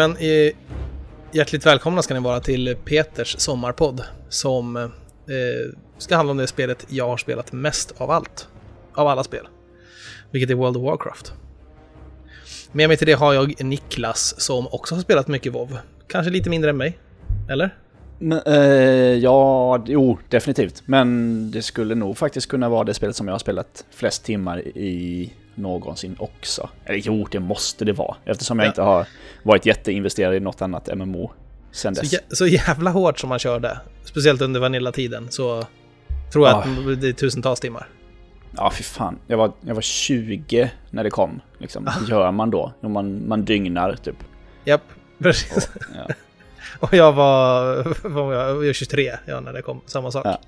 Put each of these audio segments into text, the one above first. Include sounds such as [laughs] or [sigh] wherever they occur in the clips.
Men eh, hjärtligt välkomna ska ni vara till Peters sommarpodd som eh, ska handla om det spelet jag har spelat mest av allt. Av alla spel. Vilket är World of Warcraft. Med mig till det har jag Niklas som också har spelat mycket WoW. Kanske lite mindre än mig. Eller? Men, eh, ja, jo, definitivt. Men det skulle nog faktiskt kunna vara det spelet som jag har spelat flest timmar i någonsin också. Eller jo, det måste det vara. Eftersom jag ja. inte har varit jätteinvesterad i något annat MMO sen dess. Så, jä så jävla hårt som man körde, speciellt under Vanilla-tiden, så tror jag ah. att det är tusentals timmar. Ja, fy fan. Jag var, jag var 20 när det kom. Liksom. Vad gör man då? Man, man dygnar, typ. Japp, precis. Och, ja. [laughs] och jag var, var jag, var 23 ja, när det kom. Samma sak. Ja.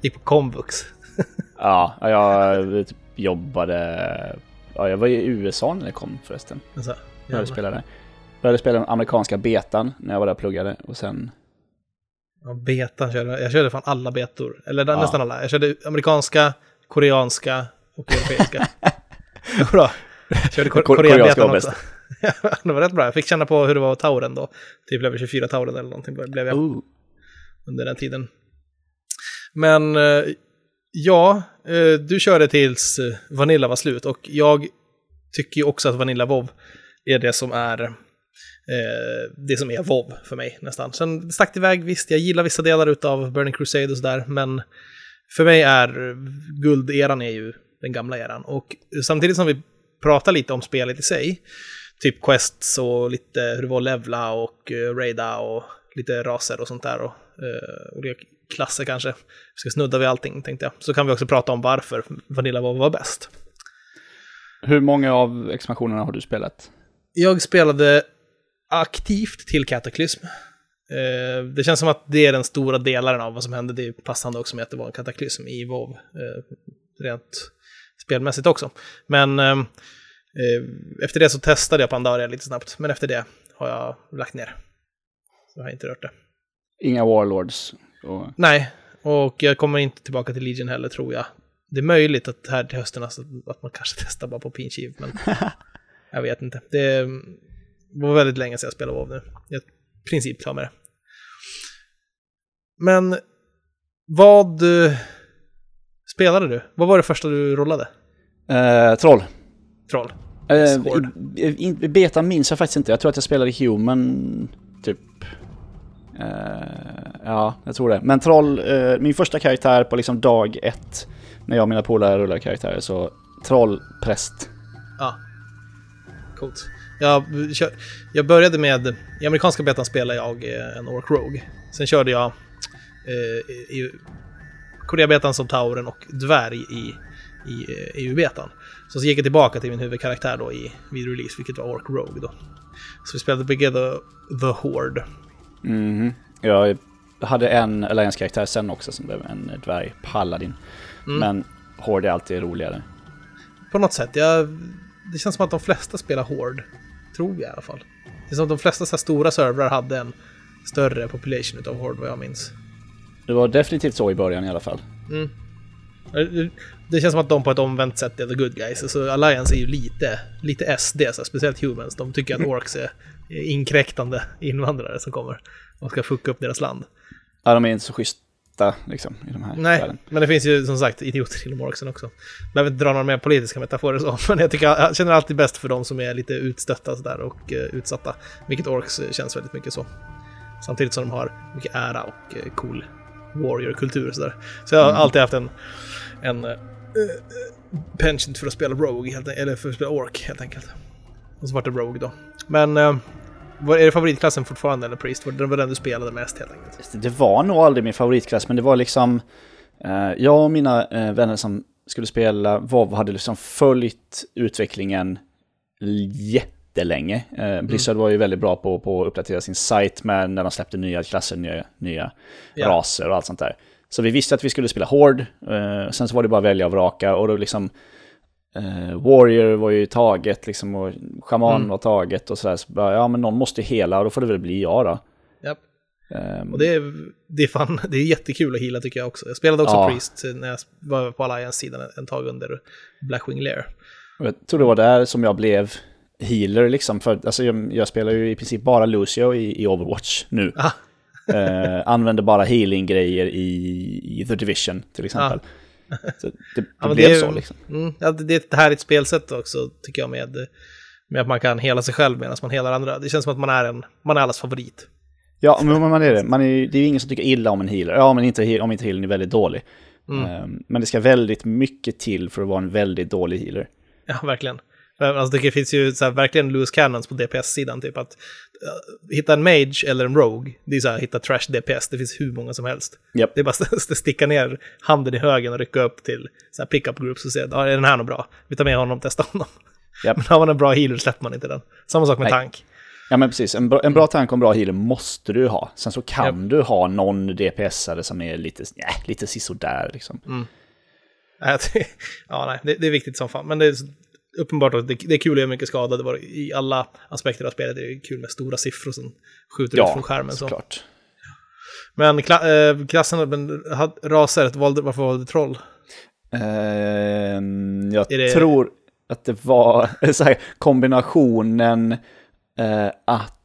Gick på komvux. [laughs] ja, jag typ jobbade... Ja, jag var i USA när det kom förresten. Alltså, jag spelade. Började spela den amerikanska betan när jag var där och pluggade och sen... Ja, betan körde jag. Körde fan alla betor. Eller ja. nästan alla. Jag körde amerikanska, koreanska och europeiska. [laughs] bra. Jag körde kor koreanbetan också. [laughs] det var rätt bra. Jag fick känna på hur det var att tauren då. Typ level 24 tauren eller någonting blev jag. Ooh. Under den tiden. Men eh, ja, eh, du körde tills eh, Vanilla var slut och jag tycker ju också att Vanilla WoW är det som är eh, det som är WoW för mig nästan. Sen stack det iväg, visst, jag gillar vissa delar av Burning Crusade och sådär, men för mig är gulderan är ju den gamla eran. Och samtidigt som vi pratar lite om spelet i sig, typ quests och lite hur det var att levla och raida och lite raser och sånt där och olika klasser kanske. Vi ska snudda vid allting tänkte jag. Så kan vi också prata om varför Vanilla var, var bäst. Hur många av expansionerna har du spelat? Jag spelade aktivt till Cataclysm. Eh, det känns som att det är den stora delen av vad som hände. Det är passande också med att det var en kataklysm i WoW. Eh, rent spelmässigt också. Men eh, efter det så testade jag Pandaria lite snabbt. Men efter det har jag lagt ner. Så jag har inte rört det. Inga Warlords? Och... Nej, och jag kommer inte tillbaka till Legion heller tror jag. Det är möjligt att här till hösten alltså, att man kanske [laughs] testar bara på Pinchiv, men [laughs] jag vet inte. Det var väldigt länge sedan jag spelade WoW nu. Jag är i princip klar med det. Men vad uh, spelade du? Vad var det första du rollade? Uh, troll. Troll. Uh, i, i, beta minns jag faktiskt inte. Jag tror att jag spelade Human, typ. Uh, ja, jag tror det. Men troll, uh, min första karaktär på liksom dag ett, när jag och mina polare rullade karaktärer, så troll, präst. Ja, coolt. Jag, jag började med, i amerikanska betan spelade jag en Orc Rogue. Sen körde jag eh, i Koreabetan som Tauren och Dvärg i, i EU-betan. Så, så gick jag tillbaka till min huvudkaraktär då i vid release, vilket var Orc Rogue då. Så vi spelade Together the Horde. Mm. Jag hade en Alliance-karaktär sen också som blev en dvärg paladin. Mm. Men Horde är alltid roligare. På något sätt. Jag, det känns som att de flesta spelar Horde. Tror jag i alla fall. Det är som att de flesta så stora servrar hade en större population av Horde vad jag minns. Det var definitivt så i början i alla fall. Mm. Det känns som att de på ett omvänt sätt är the good guys. Alltså Alliance är ju lite, lite SD, så speciellt Humans. De tycker att. [laughs] Orks är inkräktande invandrare som kommer och ska fucka upp deras land. Ja, de är inte så schyssta liksom i de här Nej, världen. men det finns ju som sagt idioter inom Orksen också. Jag behöver inte dra några mer politiska metaforer så, [laughs] men jag, tycker, jag känner alltid bäst för de som är lite utstötta sådär och uh, utsatta. Vilket Orks känns väldigt mycket så. Samtidigt som de har mycket ära och uh, cool warrior-kultur och sådär. Så jag har mm. alltid haft en, en uh, penchant för att spela Rogue, helt, eller för att spela Ork helt enkelt. Och så vart det Rogue då. Men var, är det favoritklassen fortfarande eller Priest? Var det var den du spelade mest helt enkelt? Det var nog aldrig min favoritklass, men det var liksom... Uh, jag och mina uh, vänner som skulle spela WoW hade liksom följt utvecklingen jätte jättelänge. Eh, Blizzard mm. var ju väldigt bra på, på att uppdatera sin sajt med när de släppte nya klasser, nya, nya ja. raser och allt sånt där. Så vi visste att vi skulle spela Hord, eh, sen så var det bara att välja och vraka och då liksom eh, Warrior var ju taget liksom och Shaman mm. var taget och sådär. Så bara, ja men någon måste hela och då får det väl bli jag då. Yep. Um, ehm. och det är, det, är fan, [laughs] det är jättekul att hila tycker jag också. Jag spelade också ja. Priest när jag var på Alliance-sidan en tag under Blackwing Lair. Jag tror det var där som jag blev healer liksom. För alltså, jag, jag spelar ju i princip bara Lucio i, i Overwatch nu. Ah. eh, använder bara healing-grejer i, i The Division till exempel. Ah. Så det, det [laughs] Ja, blev det är- så liksom. Mm, ja, det det är ett härligt spelsätt också, tycker jag, med, med att man kan hela sig själv medan man helar andra. Det känns som att man är, en, man är allas favorit. Ja, men man är det. Man är, det är ju ingen som tycker illa om en healer. Ja, men inte, om inte healern är väldigt dålig. Mm. Eh, men det ska väldigt mycket till för att vara en väldigt dålig healer. Ja, verkligen. Alltså, det finns ju så här, verkligen loose cannons på DPS-sidan, typ att uh, hitta en mage eller en rogue, det är så här, hitta trash DPS, det finns hur många som helst. Japp. Det är bara [laughs] att sticka ner handen i högen och rycka upp till så här, pick-up groups och se, ja, är den här något bra? Vi tar med honom testar honom. Japp. [laughs] Men har man en bra healer släpper man inte den. Samma sak med Nej. tank. Ja men precis, en bra, en bra tank och en bra healer måste du ha. Sen så kan du ha någon DPS-are som är lite, äh, lite sisådär liksom. Nej, det- [laughs] Ja, nej, det, det är viktigt som fan. Men det uppenbart att det, det är kul att göra mycket skada. Det var, I alla aspekter av spelet är det kul med stora siffror som skjuter ut Ja, från skärmen. Så. såklart. Men kla, eh, klassen, men, raser, valde, varför valde du troll? Ehm, jag Är det- tror att det var [laughs] så här, kombinationen eh, att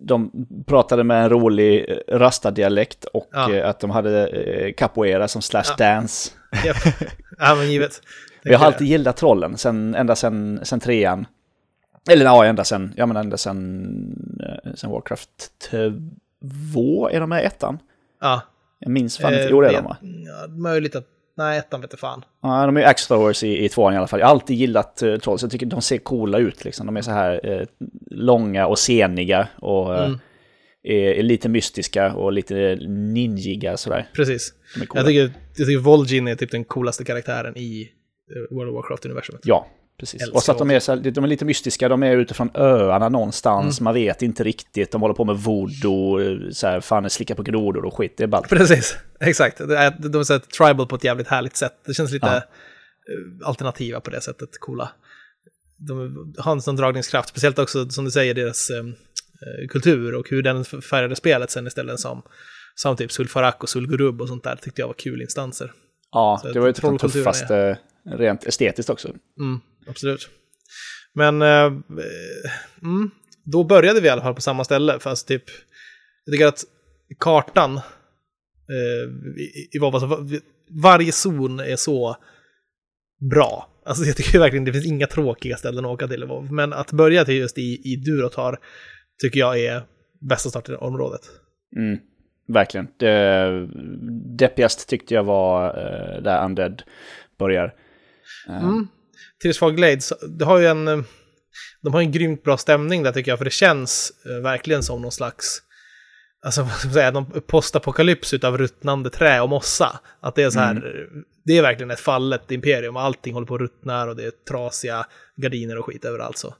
de pratade med en rolig eh, rastadialekt och Ja. att de hade capoeira som slash Ja. dance. Japp. ja, men givet. [laughs] Jag har alltid gillat trollen, sen, ända sen, sen trean. Eller ja, ända sen, ja men ända sen, eh, sen Warcraft 2, är de med i ettan? Ja. Jag minns fan inte, Eh, jo det är de va? ja, Möjligt att... Nej, ettan vet jag fan. Ja, de är ju axe throwers i, i tvåan i alla fall. Jag har alltid gillat uh, troll, så jag tycker de ser coola ut liksom. De är så här eh, långa och seniga och eh, Mm. är, är lite mystiska och lite ninjiga sådär. Precis. Jag tycker, jag tycker Vol'jin är typ den coolaste karaktären i eh, World of Warcraft-universumet. Ja, precis. Älskar Och så att de är, de är lite mystiska, de är utifrån öarna någonstans, Mm. man vet inte riktigt, de håller på med voodoo, eh, så här, fan slicka på grodor och skit, det är ballt. Precis, [laughs] exakt. Det är, de är så tribal på ett jävligt härligt sätt. Det känns lite Ja. eh, alternativa på det sättet, coola. De har en sån dragningskraft, speciellt också som du säger deras eh, eh, kultur och hur den färgade spelet sen istället som, som typ Sulfarak och Sulgurub och sånt där tyckte jag var kul instanser. Ja, Så det var ju typ de trollkulturen tuffaste, rent estetiskt också. Mm, absolut. Men eh, mm, då började vi i alla fall på samma ställe, fast typ, jag tycker att kartan eh, i, i Vova, så varje zon är så bra. Alltså jag tycker verkligen det finns inga tråkiga ställen att åka till i WoW. Men att börja till just i, i Durotar tycker jag är bästa starten i området. Mm, verkligen. Det deppigast tyckte jag var eh, där Undead börjar. Eh, Mm. Tears Glades, det har ju en... eh, De har en grymt bra stämning där tycker jag, för det känns eh, verkligen som någon slags... Alltså [laughs] vad ska man säga, någon postapokalyps utav ruttnande trä och mossa. Att det är så här, Mm. det är verkligen ett fallet imperium, allting håller på att ruttna och det är trasiga gardiner och skit överallt så.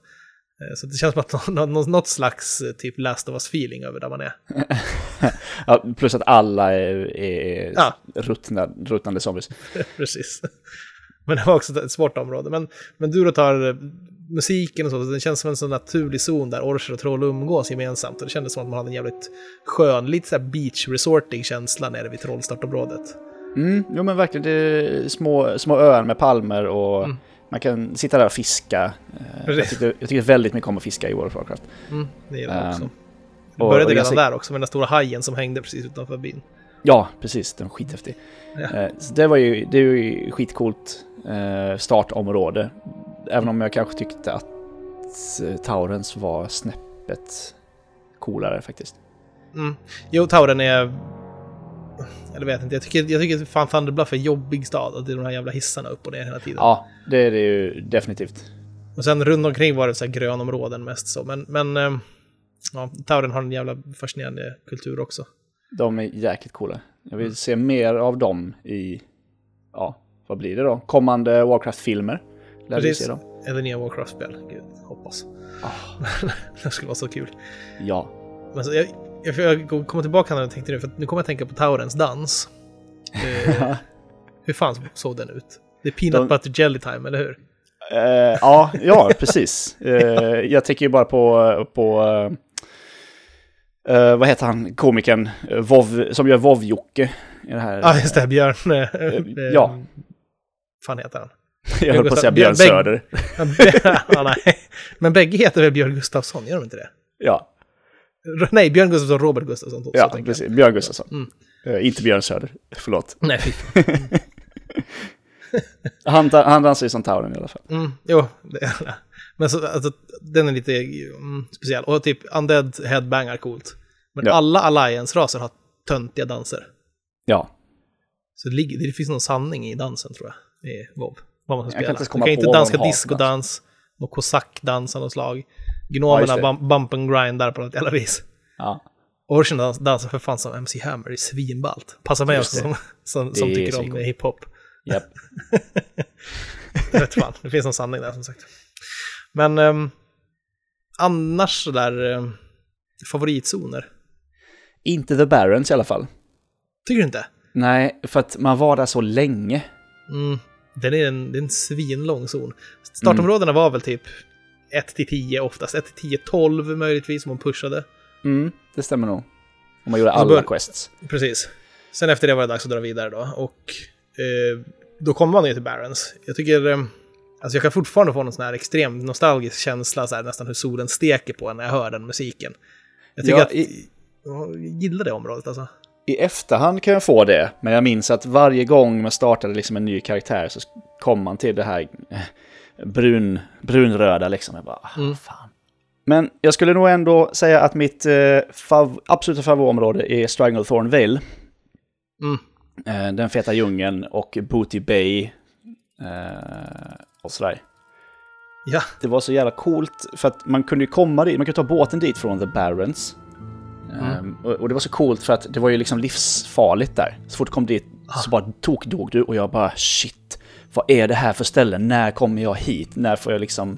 Så det känns som att någon, något slags typ Last of Us-feeling över där man är. [laughs] ja, plus att alla är, är Ja. ruttna, ruttnande zombies. [laughs] Precis. Men det var också ett svårt område. Men, men du då tar eh, musiken och så, den känns som en sån naturlig zon där orcher och troll umgås gemensamt. Och det kändes som att man hade en jävligt skön, lite såhär beach resorting känsla nere vid trollstartområdet. Mm, jo men verkligen, det är små, små öar med palmer och Mm. man kan sitta där och fiska. Eh, Jag tycker, jag tycker väldigt mycket om att fiska i World of Warcraft. Mm, det gillar jag Ehm, också. och- Det började och jag redan där också med den stora hajen som hängde precis utanför byn. Ja, precis, den är skithäftig. Ja. Eh, Så det var ju, det är ju skitcoolt startområde. Även om jag kanske tyckte att eh, Taurens var snäppet coolare faktiskt. Mm. Jo, Tauren är... Eller vet inte, jag tycker, jag tycker fan Thunderbluff är jobbig stad. Att det är de här jävla hissarna upp och ner hela tiden. Ja, det är det ju definitivt. Och sen runt omkring var det så här grönområden mest så. Men, men eh, ja, Tauren har en jävla fascinerande kultur också. De är jäkligt coola. Jag vill se mer av dem i, ja, vad blir det då? Kommande Warcraft-filmer. Lär vi se dem. Eller nya Warcraft-spel. Gud, hoppas. Ah, [laughs] det skulle vara så kul. ja. Men så, jag, jag, jag kommer tillbaka när jag tänkte nu, för nu kommer jag tänka på Taurens dans. [laughs] Eh, hur fan såg den ut? Det är peanut De- butter jelly time, eller hur? Eh, ja, ja, precis. Eh, jag tänker ju bara på, på eh, vad heter han, komikern, uh, Vov, som gör Vov-Jocke. Ja, ah, just det, Björn. [laughs] ja. Fan heter han? [laughs] Jag höll på att säga Björn Söder. [laughs] ja, nej. Men bägge heter väl Björn Gustafsson, gör de inte det? Ja. Nej, Björn Gustafsson, Robert Gustafsson. Ja, precis. Björn Gustafsson. Mm. Uh, inte Björn Söder, förlåt. [laughs] Nej, fy han, han dansar ju som Tauren i alla fall. Mm, jo, det är det. Men så, alltså, den är lite mm, speciell. Och typ Undead Headbanger coolt. Men ja. alla Alliance-raser har töntiga danser. Ja. Så det, ligger, det finns någon sanning i dansen tror jag, i WoW. Vad man ska spela. Kan kan inte danska discodans, och kosackdans av något slag. Gnomerna ja, bump and grind där på något jävla vis. Ja. Orchen dansar för fan som MC Hammer i svinballt. Passar mig också [laughs] som, som, som tycker om hiphop. Japp. [laughs] vet fan, det finns någon sanning där som sagt. Men um, annars sådär, um, favoritzoner? Inte The Barons i alla fall. Tycker du inte? Nej, för att man var där så länge. Mm, den är en, det är en svinlång zon. Startområdena mm. var väl typ 1 till 10 oftast, 1 till 10, 12 möjligtvis om man pushade. Mm, det stämmer nog. Om man gjorde alla bör... quests. Precis. Sen efter det var det dags att dra vidare då. Och eh, då kommer man ner till Barons. Jag tycker... Eh, alltså jag kan fortfarande få någon sån här extrem nostalgisk känsla, så här, nästan hur solen steker på en när jag hör den musiken. Jag tycker ja, att... I... Jag gillar det området alltså. I efterhand kan jag få det, men jag minns att varje gång man startade liksom en ny karaktär så kom man till det här eh, brun, brunröda liksom. Jag bara, ah, mm. fan. Men jag skulle nog ändå säga att mitt eh, fav absoluta favoritområde är Stranglethorn Vale. Mm. Eh, den feta djungeln och Booty Bay eh, och sådär. Ja. Det var så jävla coolt för att man kunde komma dit, man kunde ta båten dit från The Barrens. Mm. Um, och, och, det var så coolt för att det var ju liksom livsfarligt där. Så fort du kom dit ah. så bara tokdog du och jag bara shit. Vad är det här för ställe? När kommer jag hit? När får jag liksom...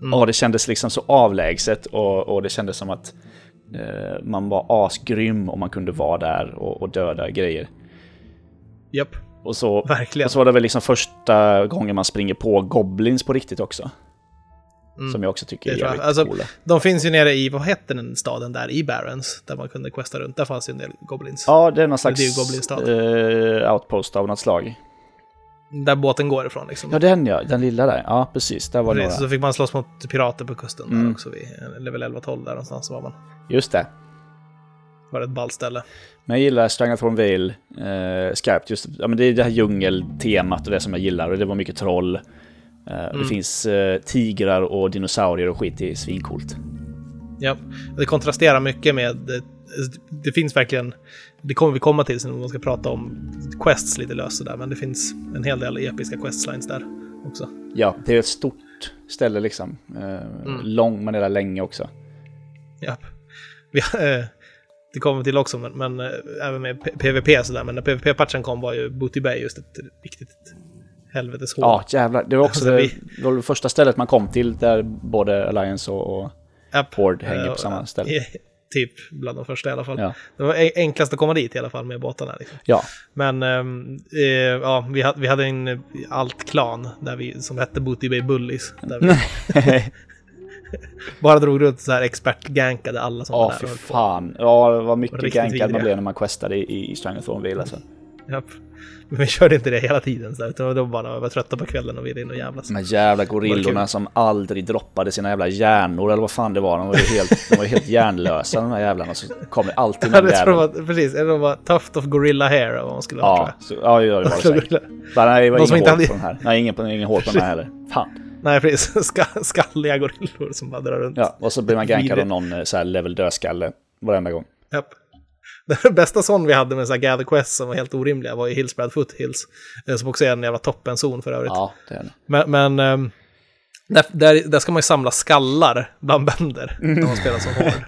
Mm. Och det kändes liksom så avlägset och, och det kändes som att eh, man var asgrym om man kunde vara där och, och döda grejer. Japp. Och så, Verkligen. och så var det väl liksom första gången man springer på Goblins på riktigt också. Mm. Som jag också tycker är jävligt alltså, coola. De finns ju nere i, vad hette den staden där, i Barons, där man kunde questa runt. Där fanns ju en del Goblins. Ja, det är någon slags uh, outpost av något slag. Där båten går ifrån liksom. Ja, den ja, den lilla där. Ja, precis. Där var precis, några. Så fick man slåss mot pirater på kusten mm. där också, vid level 11-12 där någonstans var man. Just det var det ett ballställe. Men jag gillar Strangathorn Vale eh, skarpt. Just, ja, men det är det här djungeltemat och det som jag gillar. Och det var mycket troll. Eh, mm. Det finns eh, tigrar och dinosaurier och skit. Det är svincoolt. Ja, det kontrasterar mycket med... Det, det finns verkligen... Det kommer vi komma till sen när man ska prata om quests lite löst sådär. Men det finns en hel del episka questlines där också. Ja, det är ett stort ställe liksom. Eh, mm. Lång, man är där länge också. Ja. Vi, eh, det kommer till också, men, men äh, även med PVP sådär. Men när PVP-patchen kom var ju Booty Bay just ett riktigt helvetes hål. Ja, jävlar. Det var också det, det, var det första stället man kom till där både Alliance och, och yep. Horde hänger på samma ställe. [laughs] Typ bland de första i alla fall. Ja. Det var enklast att komma dit i alla fall med båtarna. Liksom. Ja. Men ähm, äh, ja, vi, hade, vi hade en alt-klan där vi, som hette Booty Bay Bullies. Där vi, [laughs] Bara drog runt så här expert-gankade alla som oh, var där. Ja, fy fan. Ja, var mycket gankad man blev när man questade i, i Stranglethornville alltså. Japp. [laughs] Men vi körde inte det hela tiden, så utan var bara var trötta på kvällen och ville in och jävlas. De här jävla gorillorna som aldrig droppade sina jävla hjärnor, eller vad fan det var. De var ju helt, de var helt hjärnlösa de här jävlarna. Så kom det alltid någon ja, det var, Precis, de var Tuft of Gorilla Hair, vad man skulle ha, ja. Så, ja, det var det säkert. nej, det var ingen hår på den här. Nej, ingen, ingen hår på den här heller. Fan. Nej, precis. [laughs] Ska, skalliga gorillor som bara drar runt. Ja, och så blir man gankad av någon eh, så här level dödskalle varenda gång. Japp. [laughs] Den bästa sån vi hade med så här Gather Quest som var helt orimliga var ju Hillspread Foothills. Eh, som också är en jävla toppenzon för övrigt. Ja, det är det. Men, men ehm, där, där, där, ska man ju samla skallar bland bönder mm. när man spelar som hård. [laughs]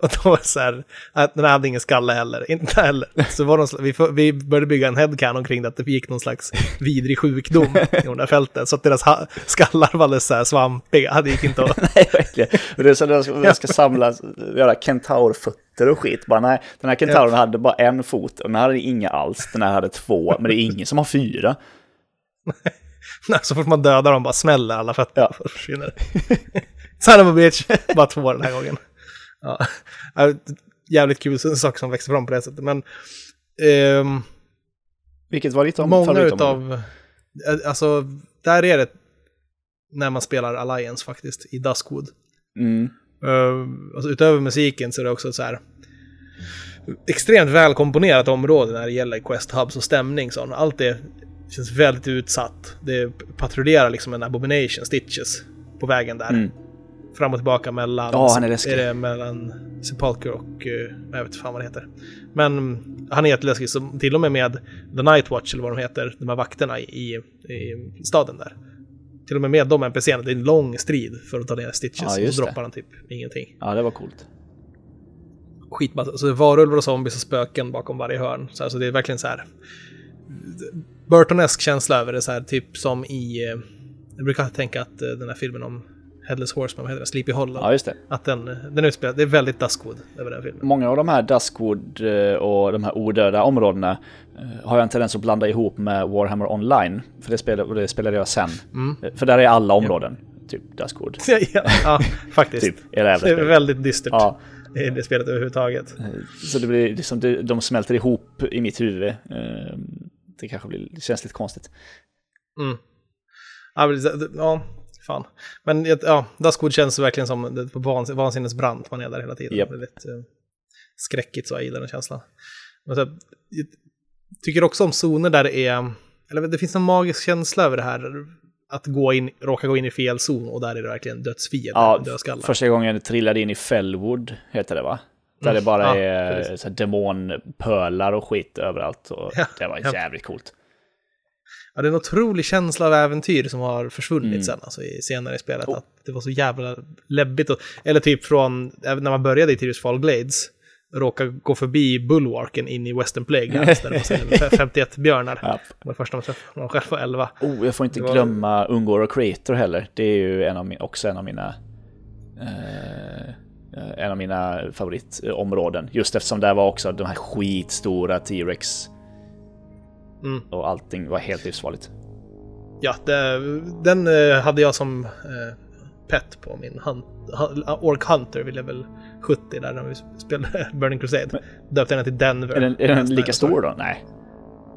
Och då var det så här, att den hade ingen skalle heller, inte heller. Så var de, vi, vi började bygga en headcanon kring det, att det gick någon slags vidrig sjukdom [laughs] i de där fälten. Så att deras skallar var alldeles så här svampiga, det gick inte att... nej, verkligen. Och det är så att jag ska samla, göra kentaurfötter och skit. Bara, nej, den här kentauren ja. hade bara en fot och den hade inga alls, den här hade två, men det är ingen som har fyra. [laughs] Nej, så fort man dödar dem bara smäller alla fötter ja. [laughs] och försvinner. [laughs] Son of a bitch, bara två den här gången. Ja, jävligt kul sak som växer fram på det sättet. Men, um, Vilket var ditt Många utav Eh, alltså, där är det när man spelar Alliance faktiskt, i Duskwood. Mm. Uh, alltså, utöver musiken så är det också så här extremt välkomponerat område när det gäller Quest Hubs och stämning. Så allt det känns väldigt utsatt. Det patrullerar liksom en abomination, Stitches, på vägen där. Mm. Fram och tillbaka mellan... Ja, han är läskig. Är det mellan Sepulcher och... Uh, jag vet inte fan vad det heter. Men han är jätteläskig, så till och med med The Night Watch, eller vad de heter, de här vakterna i, i staden där. Till och med med de NPCerna, det är en lång strid för att ta ner Stitches. Ja, och så droppar han typ ingenting. Ja, det var coolt. Skitmassa. Så det är varulvar och zombies och spöken bakom varje hörn. Så, här, så det är verkligen så här... Burtonesk känsla över det, så här, typ som i... eh, Jag brukar tänka att eh, den här filmen om Headless Horseman, vad heter det? Sleepy Hollow. Ja, just det. Att den, den utspelar, det är väldigt Duskwood över den filmen. Många av de här Duskwood eh, och de här odöda områdena eh, har jag en tendens att blanda ihop med Warhammer Online. För det spelade, det spelade jag sen. Mm. Eh, För där är alla områden, typ Duskwood. [laughs] ja, ja, faktiskt. Typ, det det är väldigt dystert Ja, i det spelet överhuvudtaget. så det blir liksom, de smälter ihop i mitt huvud. Det kanske blir, det känns lite konstigt. Mm. Ja, ja, fan. Men ja, Duskwood känns verkligen som det på vans vansinnesbrant. Man är där hela tiden. Japp. Väldigt eh, skräckigt så jag gillar den känslan. Men så, jag tycker också om zoner där det är, eller det finns en magisk känsla över det här. Att gå in, råka gå in i fel zon och där är det verkligen dödsfiender, Ja, dödskallar. första gången jag trillade in i Fellwood, heter det va? Där Mm, det bara ja, är precis. så här demonpölar och skit överallt. Och Ja, det var ja. jävligt coolt. Ja, det är en otrolig känsla av äventyr som har försvunnit Mm. sen, alltså i, senare i spelet. Oh. Att det var så jävla läbbigt. Och, eller typ från, när man började i Tirius Fall Glades, råka gå förbi Bulwarken in i Western Plague [laughs] där det var så här 51 björnar. Ja. Det var första man träffade, man själv var 11. Oh, jag får inte var- glömma Ungor och Creator heller. Det är ju en av min, också en av mina eh, en av mina favoritområden. Just eftersom där var också de här skitstora T-Rex Mm. och allting var helt livsfarligt. Ja, det, den eh, hade jag som eh, pet på min hun, Orc Hunter vid level 70 där när vi spelade [laughs] Burning Crusade. Döpte den till Denver. Är den, är den lika stor då? Nej.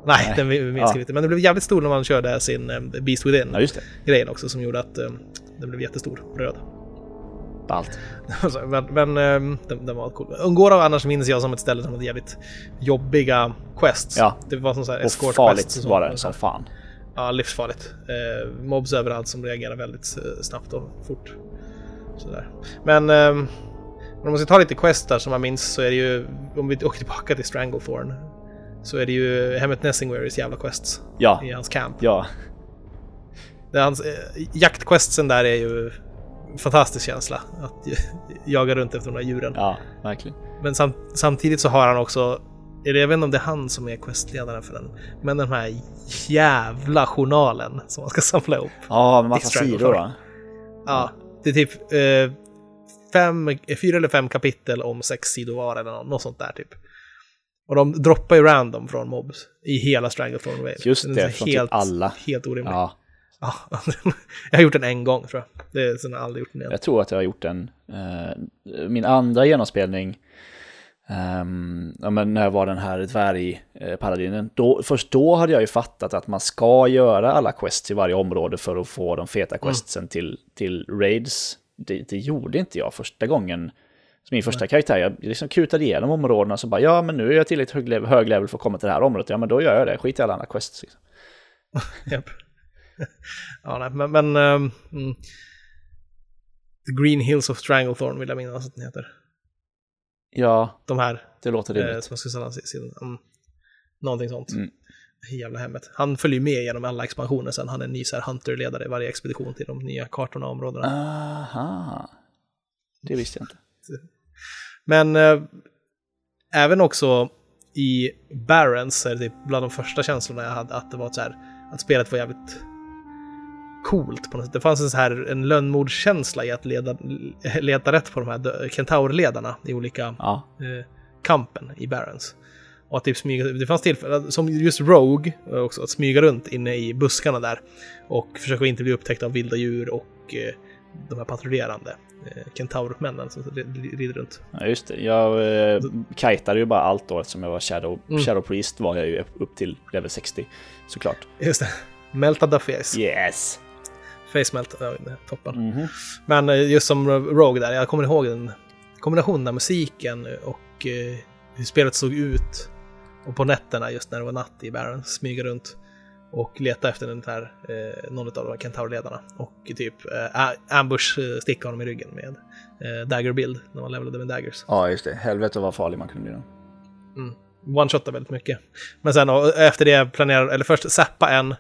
Nej, den minskade Ja. inte. Men den blev jävligt stor när man körde sin eh, Beast Within. Ja, också som gjorde att um, den blev jättestor, röd. Ballt. [laughs] Så, men men ehm, den, den var cool. Ungora annars minns jag som ett ställe som hade jävligt jobbiga quests. Ja. Det var som så här Och farligt och var det som fan. Ja, livsfarligt. Eh, mobs överallt som reagerar väldigt eh, snabbt och fort. Sådär. Men ehm, om man ska ta lite quest där som man minns så är det ju, om vi åker tillbaka till Stranglethorn, så är det ju Hemmet Nessingwares jävla quests Ja, i hans camp. ja. Det hans, eh, jaktquestsen där är ju fantastisk känsla. Att jaga runt efter de där djuren. Ja, verkligen. Men sam, samtidigt så har han också, jag vet inte om det är han som är questledaren för den, men den här jävla journalen som man ska [laughs] samla ihop. Ja, med massa sidor va? Ja, det är typ eh, fem, eh, fyra eller fem kapitel om sex sidor var eller nå- något sånt där typ. Och de droppar ju random från mobs i hela Stranglethorn Wave. Just det, från typ alla. Helt orimlig. Ja, Ja, [laughs] jag har gjort den en gång tror jag. Det är sen har jag aldrig gjort den igen. jag tror att jag har gjort en. eh, min andra genomspelning, ja, men när jag var den här dvärgpaladinen, då, först då hade jag ju fattat att man ska göra alla quests i varje område för att få de feta questsen till, till raids. Det, det gjorde inte jag första gången. Min första karaktär, jag liksom kutade igenom områdena så bara, ja men nu är jag tillräckligt hög level, hög level för att komma till det här området, ja men då gör jag det, skit i alla andra quests. Liksom. [laughs] Japp. [laughs] ja, nej, men... men mm. The Green Hills of Stranglethorn vill jag minnas att den heter. Ja, De här det låter eh, rimligt. som jag skulle ställa sig sidan. Mm. Någonting sånt. Mm. Jävla hemmet. Han följer med genom alla expansioner sen. Han är en ny Hunter-ledare i varje expedition till de nya kartorna och områdena. Aha. Det visste jag inte. Men eh, även också i Barrens så är det bland de första känslorna jag hade att det var så här att spelet var jävligt coolt på något sätt. Det fanns en så här en lönnmordskänsla i att leda, leta rätt på de här kentaurledarna i olika Ja, eh, kampen i Barrens. Och att typ smyga, det fanns tillfällen, som just Rogue, eh, också, att smyga runt inne i buskarna där och försöka inte bli upptäckt av vilda djur och eh, de här patrullerande eh, kentaurmännen som ri- rider runt. ja just det. Jag eh, kajtade ju bara allt då eftersom jag var Shadow, Mm. Shadow Priest var jag ju upp till level 60 såklart. Just det. Meltad face. Yes! Face melt, ja, det är toppen. Mhm. Men eh, just som Rogue där, jag kommer ihåg den kombinationen av musiken och eh, hur spelet såg ut. Och på nätterna just när det var natt i Baron, smyga runt och leta efter den här, eh, någon av de här Kentaur-ledarna. Och typ eh, ambush, sticka honom i ryggen med eh, dagger-bild när man levlade med daggers. Ja, just det. Helvete vad farlig man kunde bli då. Mm. One-shotta väldigt mycket. Men sen och, efter det planerar, eller först zappa en,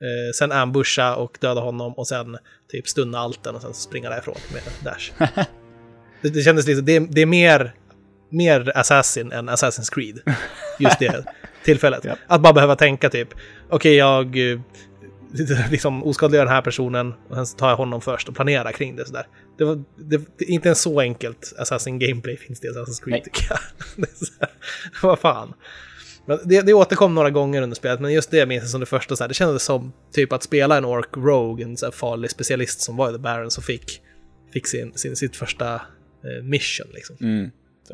eh, sen ambusha och döda honom och sen typ stunna alten och sen springa därifrån med dash. [laughs] det, det kändes liksom, det, det är mer, mer Assassin än Assassin's Creed. Just det [laughs] tillfället. Ja. Att bara behöva tänka typ, okej jag eh, [laughs] liksom oskadliggör den här personen och sen tar jag honom först och planerar kring det sådär. Det var det, det, inte en så enkelt Assassin Gameplay finns det i Assassin's Creed Nej. tycker jag. vad fan. Men det, det återkom några gånger under spelet, men just det minns jag som det första. Så här, det kändes som typ att spela en Orc Rogue, en så farlig specialist som var i The Baron, som fick, fick sin, sin, sitt första eh, mission. Liksom. Mm.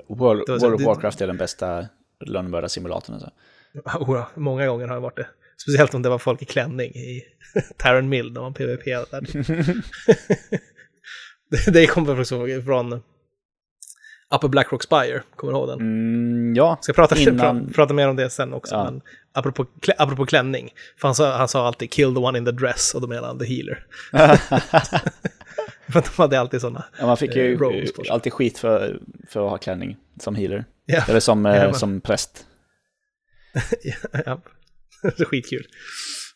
World, så- World of det- Warcraft är den bästa lönnmördarsimulatorn. Alltså. Oh, många gånger har det varit det. Speciellt om det var folk i klänning i [laughs] Taron Mill när man PVP. Där. [laughs] [laughs] det, kommer också från Upper Blackrock Spire, kommer du ihåg den? Mm, ja, Ska prata, Innan- pra, prata mer om det sen också. Ja. Men apropå, klä, apropå klänning. För han sa, han sa alltid kill the one in the dress och då menar han the healer. [laughs] för de hade alltid sådana. ja, man fick ju Eh, alltid skit för, för att ha klänning som healer. Ja, Eller som, eh, som präst. [laughs] ja. det är skitkul.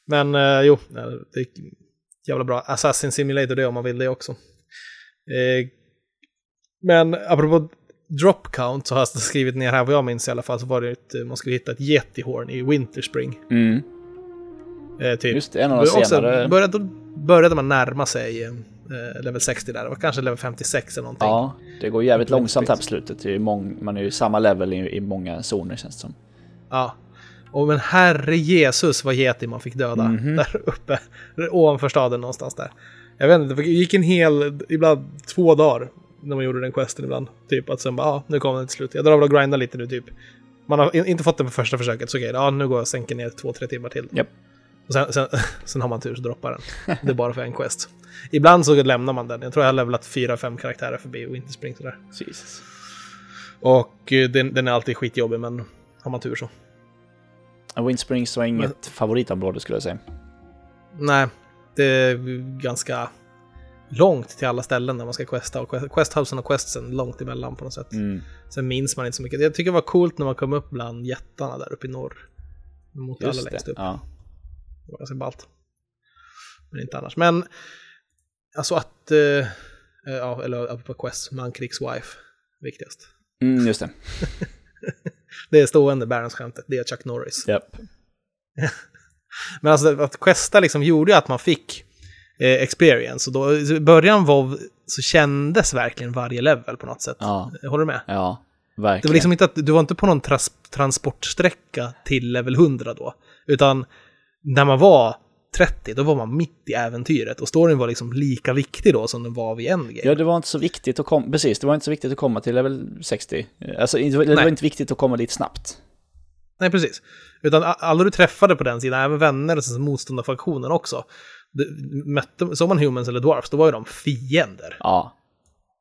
Men eh, jo, det är jävla bra. Assassin Simulator det om man vill det också. Eh, men apropå drop count så har jag skrivit ner här vad jag minns i alla fall så var det ett, eh, man skulle hitta ett Yeti-horn i Winterspring. Mm. Eh, typ. Just det, en av de senare. började, då började man närma sig eh, level 60 där. Det var kanske level 56 eller någonting. Ja, det går jävligt långsamt här på slutet. Det är mång, man är ju samma level i, i många zoner känns det som. Ja. Och men herre Jesus vad geti man fick döda Mhm. där uppe. Ovanför staden någonstans där. Jag vet inte, det gick en hel, ibland två dagar när man gjorde den questen ibland. Typ att sen bara, ja, nu kommer den till slut. Jag drar väl och grindar lite nu typ. Man har in- inte fått den på första försöket, så okej, ja nu går jag och sänker ner två, tre timmar till. Japp. Och sen, sen, [laughs] sen har man tur så droppar den. Det är bara för en quest. Ibland så lämnar man den. Jag tror jag har levlat fyra, fem karaktärer förbi Winterspring sådär. Jesus. Och eh, den, den är alltid skitjobbig, men har man tur så. Ja, Wind Springs var inget favoritområde skulle jag säga. Nej, det är ganska långt till alla ställen där man ska questa. Och quest- questhousen och questsen långt emellan på något sätt. Mm. Sen minns man inte så mycket. Jag tycker det var coolt när man kom upp bland jättarna där uppe i norr. Mot alla Just längst det. upp. Ja. Det var ganska ballt. Men inte annars. Men alltså att... eh, ja, eller på quest, Mankricks wife. Viktigast. Mm, just det. [laughs] Det är stående Barons skämtet. Det är Chuck Norris. Japp. [laughs] Men alltså att questa liksom gjorde ju att man fick experience. Och då, i början WoW så kändes verkligen varje level på något sätt. Ja, Håller du med? ja. Det Verkligen. var liksom inte att du var inte på någon tras, transportsträcka till level 100 då. Utan när man var 30, då var man mitt i äventyret. Och storyn var liksom lika viktig då som den var vid endgame. Ja, det var inte så viktigt att komma, precis, det var inte så viktigt att komma till level 60. Alltså, det var, det var inte viktigt att komma dit snabbt. Nej, precis. Utan alla du träffade på den sidan, även vänner och motståndarfaktionen också. Mötte, såg man humans eller dwarfs, då var ju de fiender. Ja,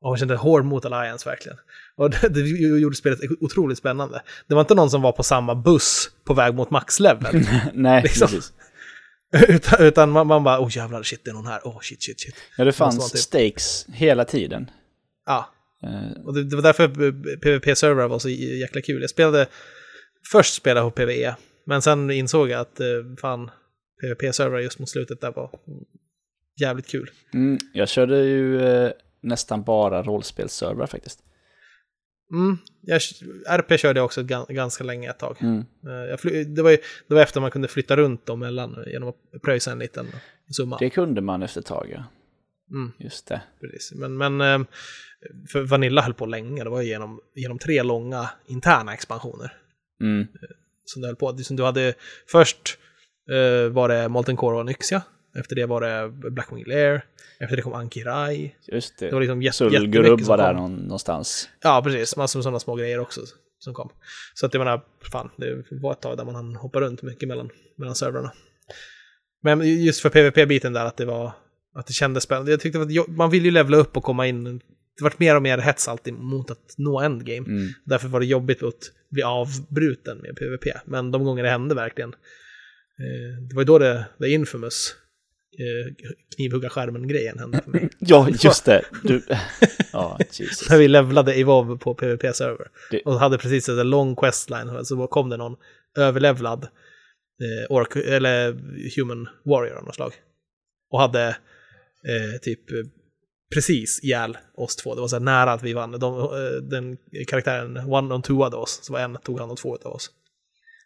Och man kände hård mot Alliance verkligen. Och det, det gjorde spelet otroligt spännande. Det var inte någon som var på samma buss på väg mot maxlevel. [laughs] nej, Liksom. precis. [laughs] utan utan man, man bara, oh jävlar, shit, det är någon här. Oh shit, shit, shit. Ja, det fanns typ- stakes hela tiden. Ja, Eh, och det, det var därför PVP-servrar var så jäkla kul. Jag spelade, först spelade jag på PVE, men sen insåg jag att eh, fan, PVP-servrar just mot slutet där var jävligt kul. Mm, jag körde ju eh, nästan bara rollspelsservrar faktiskt. Mm, jag, RP körde jag också gan- ganska länge ett tag. Mm. Eh, det, var ju, det var efter man kunde flytta runt dem mellan genom att pröjsa en liten summa. Det kunde man efter ett tag, ja. Mm. Just det. Precis. Men, men eh, för Vanilla höll på länge. Det var ju genom, genom tre långa interna expansioner Mm. som det höll på. Som du hade, först eh, var det Molten Core och Nyxia. Efter det var det Blackwing Lair. Efter det kom Ankirai. Just det. Det var liksom jättemycket som var där kom. någonstans. Ja, precis. Massor med sådana små grejer också som kom. Så att jag menar, fan, det var ett tag där man hann hoppa runt mycket mellan, mellan servrarna. Men just för PVP-biten där att det var, att det kändes spännande. Jag tyckte att man vill ju levla upp och komma in. Det vart mer och mer hets alltid mot att nå endgame. Mm. Därför var det jobbigt att bli avbruten med PVP. Men de gånger det hände verkligen. Eh, det var ju då det, det infamous eh, knivhugga skärmen-grejen hände för mig. [laughs] Ja, [laughs] just det. Du... [laughs] ja, Jesus. När vi levlade Evolve på PVP-server. Det- Och hade precis en lång questline, så kom det någon överlevlad eh, ork, eller human warrior av något slag. Och hade eh, typ precis ihjäl oss två. Det var så här nära att vi vann. De, den karaktären one on two av oss, så var en tog hand om två av oss.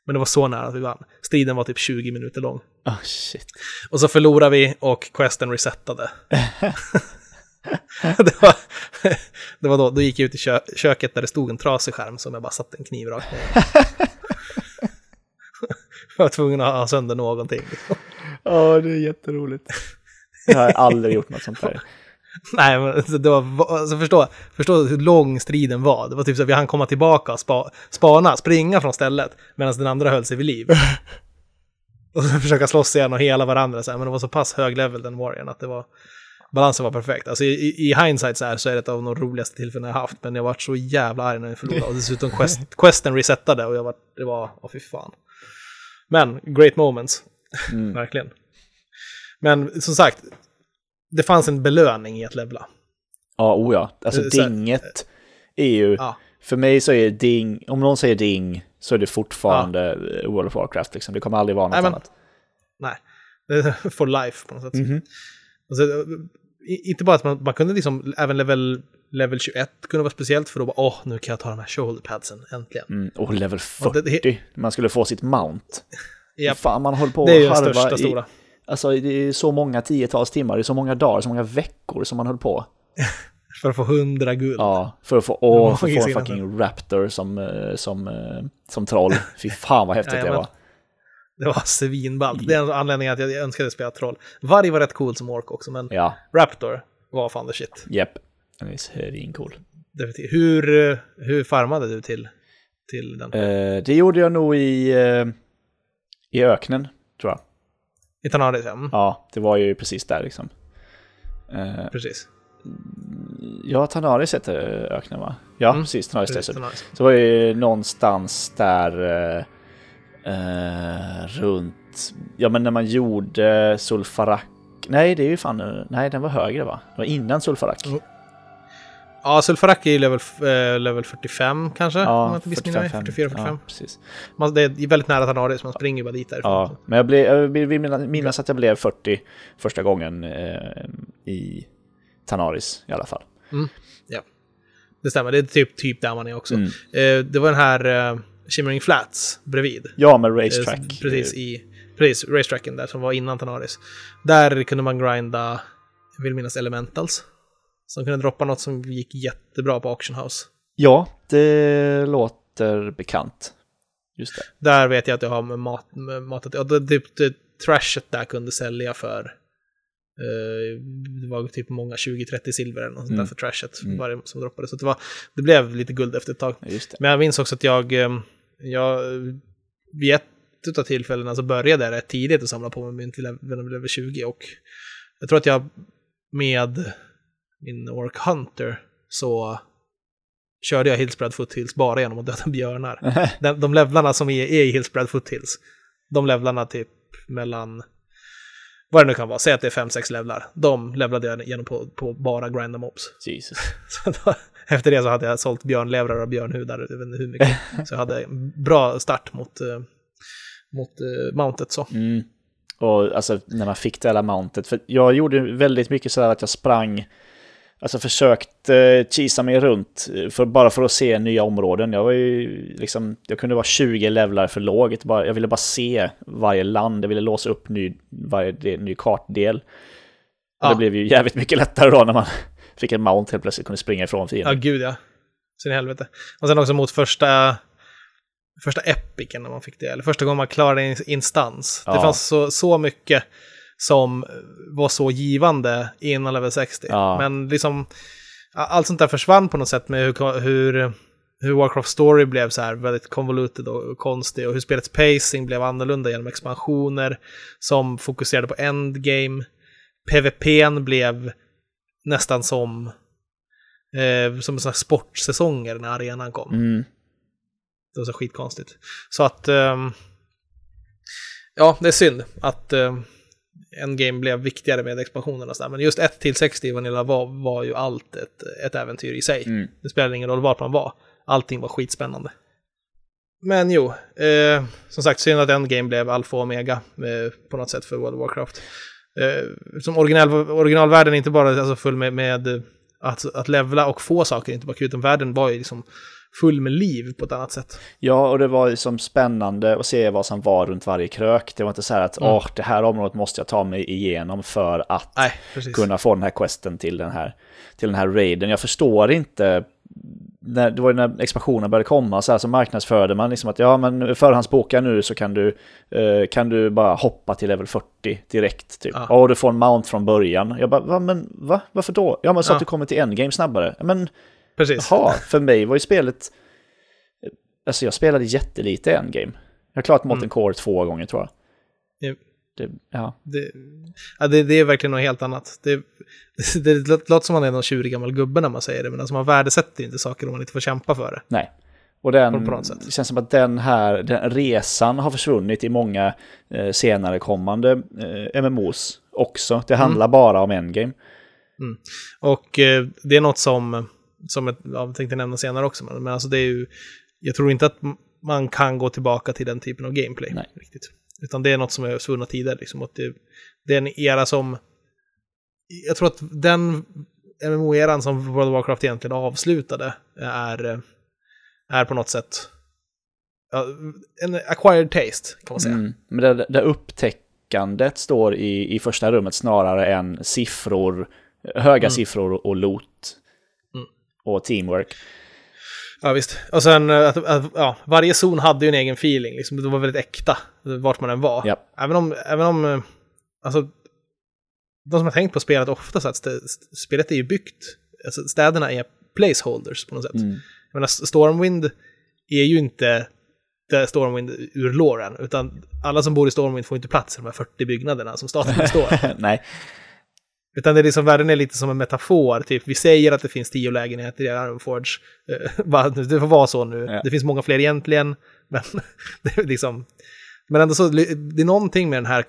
Men det var så nära att vi vann. Striden var typ 20 minuter lång. Oh, shit. Och så förlorade vi och questen resettade. [laughs] det var, det var då, då gick jag ut i kö, köket där det stod en trasig skärm som jag bara satte en kniv rakt ner. [laughs] jag var tvungen att ha sönder någonting. Ja, det är jätteroligt. Jag har aldrig gjort något sånt där. [laughs] [laughs] Nej, men det var, alltså förstå, förstå hur lång striden var. Det var typ så att vi hann komma tillbaka och spa, spana, springa från stället medan den andra höll sig vid liv. [laughs] Och så försöka slåss igen och hela varandra så här, men det var så pass hög level den warriorn att det var balansen var perfekt. Alltså i, i- hindsight så här så är det ett av de roligaste tillfällen jag haft, men jag var så jävla arg när vi förlorade och dessutom quest, [laughs] questen resettade och jag var, det var, åh fy fan. Men, great moments, Mm. verkligen. Men som sagt, det fanns en belöning i att levla. Ja, oh ja. Alltså Det här- dinget är ju... Ja. För mig så är ding, om någon säger ding så är det fortfarande eh, World of Warcraft liksom. Det kommer aldrig vara något Nej, men- annat. Nej, det [laughs] for life på något sätt. Mhm. Alltså, i- inte bara att man, man kunde liksom, även level, level 21 kunde vara speciellt för då bara, åh, nu kan jag ta de här shoulderpadsen, äntligen. Mm. Och level Och det- 40, man skulle få sitt mount. [laughs] Japp, Fan, man håller på det är ju den största i, stora. Alltså det är så många tiotals timmar, det är så många dagar, så många veckor som man höll på. [laughs] För att få 100 guld. Ja, för att få, åh, för att få en fucking raptor som, eh, som, eh, som troll. Fy fan vad häftigt [laughs] det Jajamän. var. Det var svinballt. Det är en anledning att jag önskade spela troll. Varg var rätt cool som ork också, men Ja, Raptor var fan the shit. jepp. Den är svincool. Hur, eh, hur farmade du till, till den? Eh, det gjorde jag nog i, i öknen, tror jag. I Tanaris, ja. Mm, Ja, det var ju precis där liksom. Eh, Precis. ja, Tanaris heter öknen va? Ja, Mm, precis. Tanaris Desert. Så var det ju någonstans där eh, eh, runt, ja men när man gjorde Sulfarak. Nej, det är ju fan, eh, nej den var högre va? Det var innan Sulfarak. Mm. Ja, Sulfarak är level, eh, level 45 kanske, Ja, inte missminner mig. 44, 45. Ja, precis. Man, det är väldigt nära Tanaris, man springer ju bara dit därifrån. Ja, men jag, blev, jag vill minnas- att jag blev 40 första gången eh, i Tanaris i alla fall. Det stämmer, det är typ, typ där man är också. Mm. Eh, det var den här eh, Shimmering Flats bredvid. Ja, med Eh, racetrack. precis, i, precis, racetracken där som var innan Tanaris. Där kunde man grinda, jag vill minnas elementals. Som kunde droppa något som gick jättebra på Auction House. Ja, det låter bekant. Just det. Där vet jag att jag har med mat, med matat, ja, det, typ det, trashet där kunde sälja för eh, det var typ många 20-30 silver eller något sånt där Mm. för trashet Mm. varje som droppade. Så det, var, det blev lite guld efter ett tag. Det. Men jag minns också att jag, eh, jag vid ett av tillfällena så började jag rätt tidigt att samla på mig mynt vid level level 20 och jag tror att jag med min Orc Hunter så körde jag Hillspread Foothills bara genom att döda björnar. [laughs] De, de levlarna som är, är i Hillspread Foothills, de levlarna typ mellan, vad det nu kan vara, säg att det är 5-6 levlar. De levlade jag genom på, på bara grinda mobs. [laughs] Jesus. Så då, efter det så hade jag sålt björnlevrar och björnhudar, jag vet inte hur mycket. [laughs] Så jag hade en bra start mot, eh, mot uh, mountet så. Mm. Och alltså när man fick det hela mountet. För jag gjorde väldigt mycket sådär att jag sprang, alltså försökte uh, cheesa mig runt eh, för, bara för att se nya områden. Jag var ju liksom, jag kunde vara 20 levlar för lågt. Bara, jag ville bara se varje land, jag ville låsa upp ny, varje del, ny kartdel. Ja. Det blev ju jävligt mycket lättare då när man [laughs] fick en mount helt plötsligt kunde springa ifrån Ja, fienden. gud ja. Så i helvete. Och sen också mot första, första epicen när man fick det, eller första gången man klarade en instans. Det Ja. fanns så, så mycket som var så givande innan level 60. Ja. Men liksom, allt sånt där försvann på något sätt med hur, hur, hur Warcraft Story blev så här väldigt convoluted och konstig och hur spelets pacing blev annorlunda genom expansioner som fokuserade på endgame. PVPn blev nästan som, eh, som sådana sportsäsonger när arenan kom. Mm. Det var så skitkonstigt. Så att, um, ja, det är synd att um, Endgame blev viktigare med expansionerna och sådär. Men just 1 till 60 i Vanilla var, var ju allt ett, ett äventyr i sig. Mm. Det spelade ingen roll vart man var. Allting var skitspännande. Men jo, eh, som sagt synd att Endgame blev alfa och omega eh, på något sätt för World of Warcraft. Eh, som original, originalvärlden är inte bara alltså, full med, med att, att levla och få saker, inte bara kul, utan världen var ju liksom full med liv på ett annat sätt. Ja, och det var ju som spännande att se vad som var runt varje krök. Det var inte så här att mm. Åh, det här området måste jag ta mig igenom för att Nej, kunna få den här questen till den här, till den här raiden. Jag förstår inte när, det var ju när expansionen började komma så, här, så marknadsförde man liksom att ja men förhandsboka nu så kan du, eh, kan du bara hoppa till level 40 direkt typ. Ja. Och du får en mount från början. Jag bara, va, men va? Varför då? Ja men så ja. att du kommer till endgame snabbare. Men Precis. Jaha, för mig var ju spelet... Alltså jag spelade jättelite endgame. Jag har klarat Molten mm. Core två gånger tror jag. Ja. Det, ja. Det, ja det, det, är verkligen något helt annat. Det, [laughs] det, det låter som man är någon tjurig gammal gubbe när man säger det, men alltså man värdesätter inte saker om man inte får kämpa för det. Nej. Och den, det känns som att den här den resan har försvunnit i många eh, senare kommande eh, MMOs också. Det handlar mm. bara om endgame. Mm. Och eh, det är något som som ett, jag tänkte nämna senare också, men alltså det är ju, jag tror inte att man kan gå tillbaka till den typen av gameplay. Nej. riktigt. Utan det är något som är svunna tider. Liksom, och det, det är en era som, jag tror att den MMO-eran som World of Warcraft egentligen avslutade är, är på något sätt en acquired taste, kan man säga. Mm. Men det, det upptäckandet står i, i första rummet snarare än siffror, höga mm. siffror och loot och teamwork. Ja visst. Och sen eh, att, att, ja, varje zon hade ju en egen feeling. Liksom. Det var väldigt äkta vart man än var. Yep. Även om, även om eh, alltså, de som har tänkt på spelet ofta så att spelet är ju byggt, alltså städerna är placeholders på något sätt. Mm. Jag menar, Stormwind är ju inte Stormwind ur låren, utan alla som bor i Stormwind får inte plats i de här 40 byggnaderna som staten [laughs] består Nej. Utan det är liksom, världen är lite som en metafor, typ vi säger att det finns tio lägenheter i Ironforge. Uh, [laughs] det får vara så nu. Ja. Det finns många fler egentligen, [laughs] men det är liksom... Men ändå så, det är någonting med den här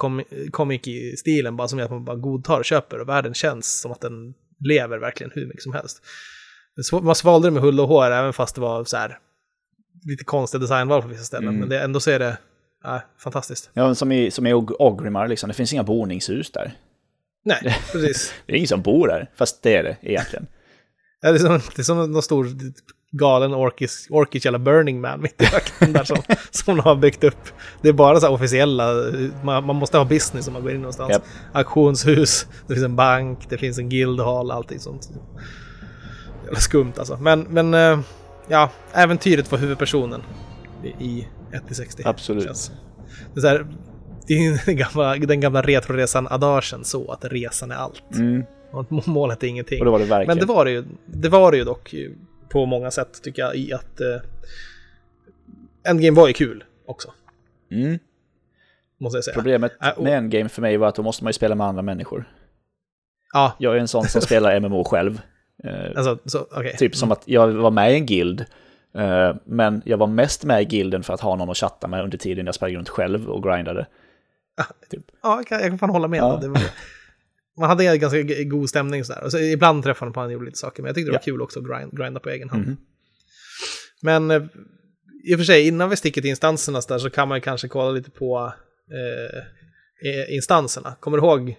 comic-stilen bara som gör att man bara godtar och köper och världen känns som att den lever verkligen hur mycket som helst. Man svalde det med hull och hår även fast det var så här lite konstiga designval på vissa ställen. Mm. Men det, ändå så är det ja, fantastiskt. Ja, som i, som i Ogrimmar, liksom. det finns inga boningshus där. Nej, [laughs] precis. det är ingen som bor där, fast det är det egentligen. ja, det, är som, det är som någon stor galen orkish, orkish eller burning man mitt i öknen där som, [laughs] som de har byggt upp. Det är bara så officiella, man, man, måste ha business om man går in någonstans. Yep. Auktionshus, det finns en bank, det finns en guildhall, allting sånt. Jävla skumt alltså. Men, men eh, ja, äventyret var huvudpersonen i 1-60. Absolut. Det är så här, det är [laughs] den gamla, den gamla retroresan adagen så att resan är allt. Mm. Och målet är ingenting. Och det var det verkligen. Men det var det ju, det var det ju dock på många sätt tycker jag i att uh, Endgame var ju kul också. Mm. Måste jag säga. Problemet äh, med Endgame för mig var att då måste man ju spela med andra människor. Ja. Jag är en sån som [laughs] spelar MMO själv. Uh, alltså, så, okay. Typ som att jag var med i en guild. Uh, men jag var mest med i gilden för att ha någon att chatta med under tiden jag sprang runt själv och grindade. [laughs] Typ. Ja, jag kan, jag kan fan hålla med. Ja. Var, man hade en ganska god stämning sådär. Och så ibland träffade man på och gjorde lite saker, men jag tyckte det var ja. kul också att grind, grinda på egen hand. Mm. Men eh, i och för sig, innan vi sticker till instanserna så, där, så kan man kanske kolla lite på eh, instanserna. Kommer du ihåg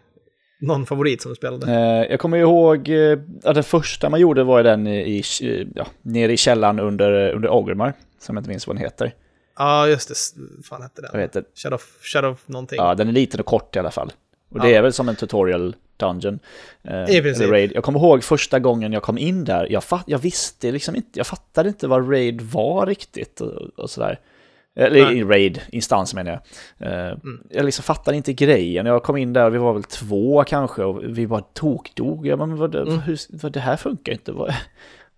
någon favorit som du spelade? Eh, jag kommer ihåg eh, att den första man gjorde var den i, i, ja, nere i källaren under, under Ogrimmar, som jag inte minns vad den heter. Ja, just det. fan hette den? Vet det. Shadow, Shadow någonting. Ja, den är liten och kort i alla fall. Och det är väl som en tutorial dungeon. Eh, I princip. Raid. Jag kommer ihåg första gången jag kom in där, jag, fatt, jag visste liksom inte, jag fattade inte vad Raid var riktigt och, och sådär. Eller i Raid, instans menar jag. Uh, mm. Jag liksom fattade inte grejen. Jag kom in där, vi var väl två kanske, och vi bara tokdog. Jag bara, men vad, mm. hur, vad, det här funkar inte. Vad,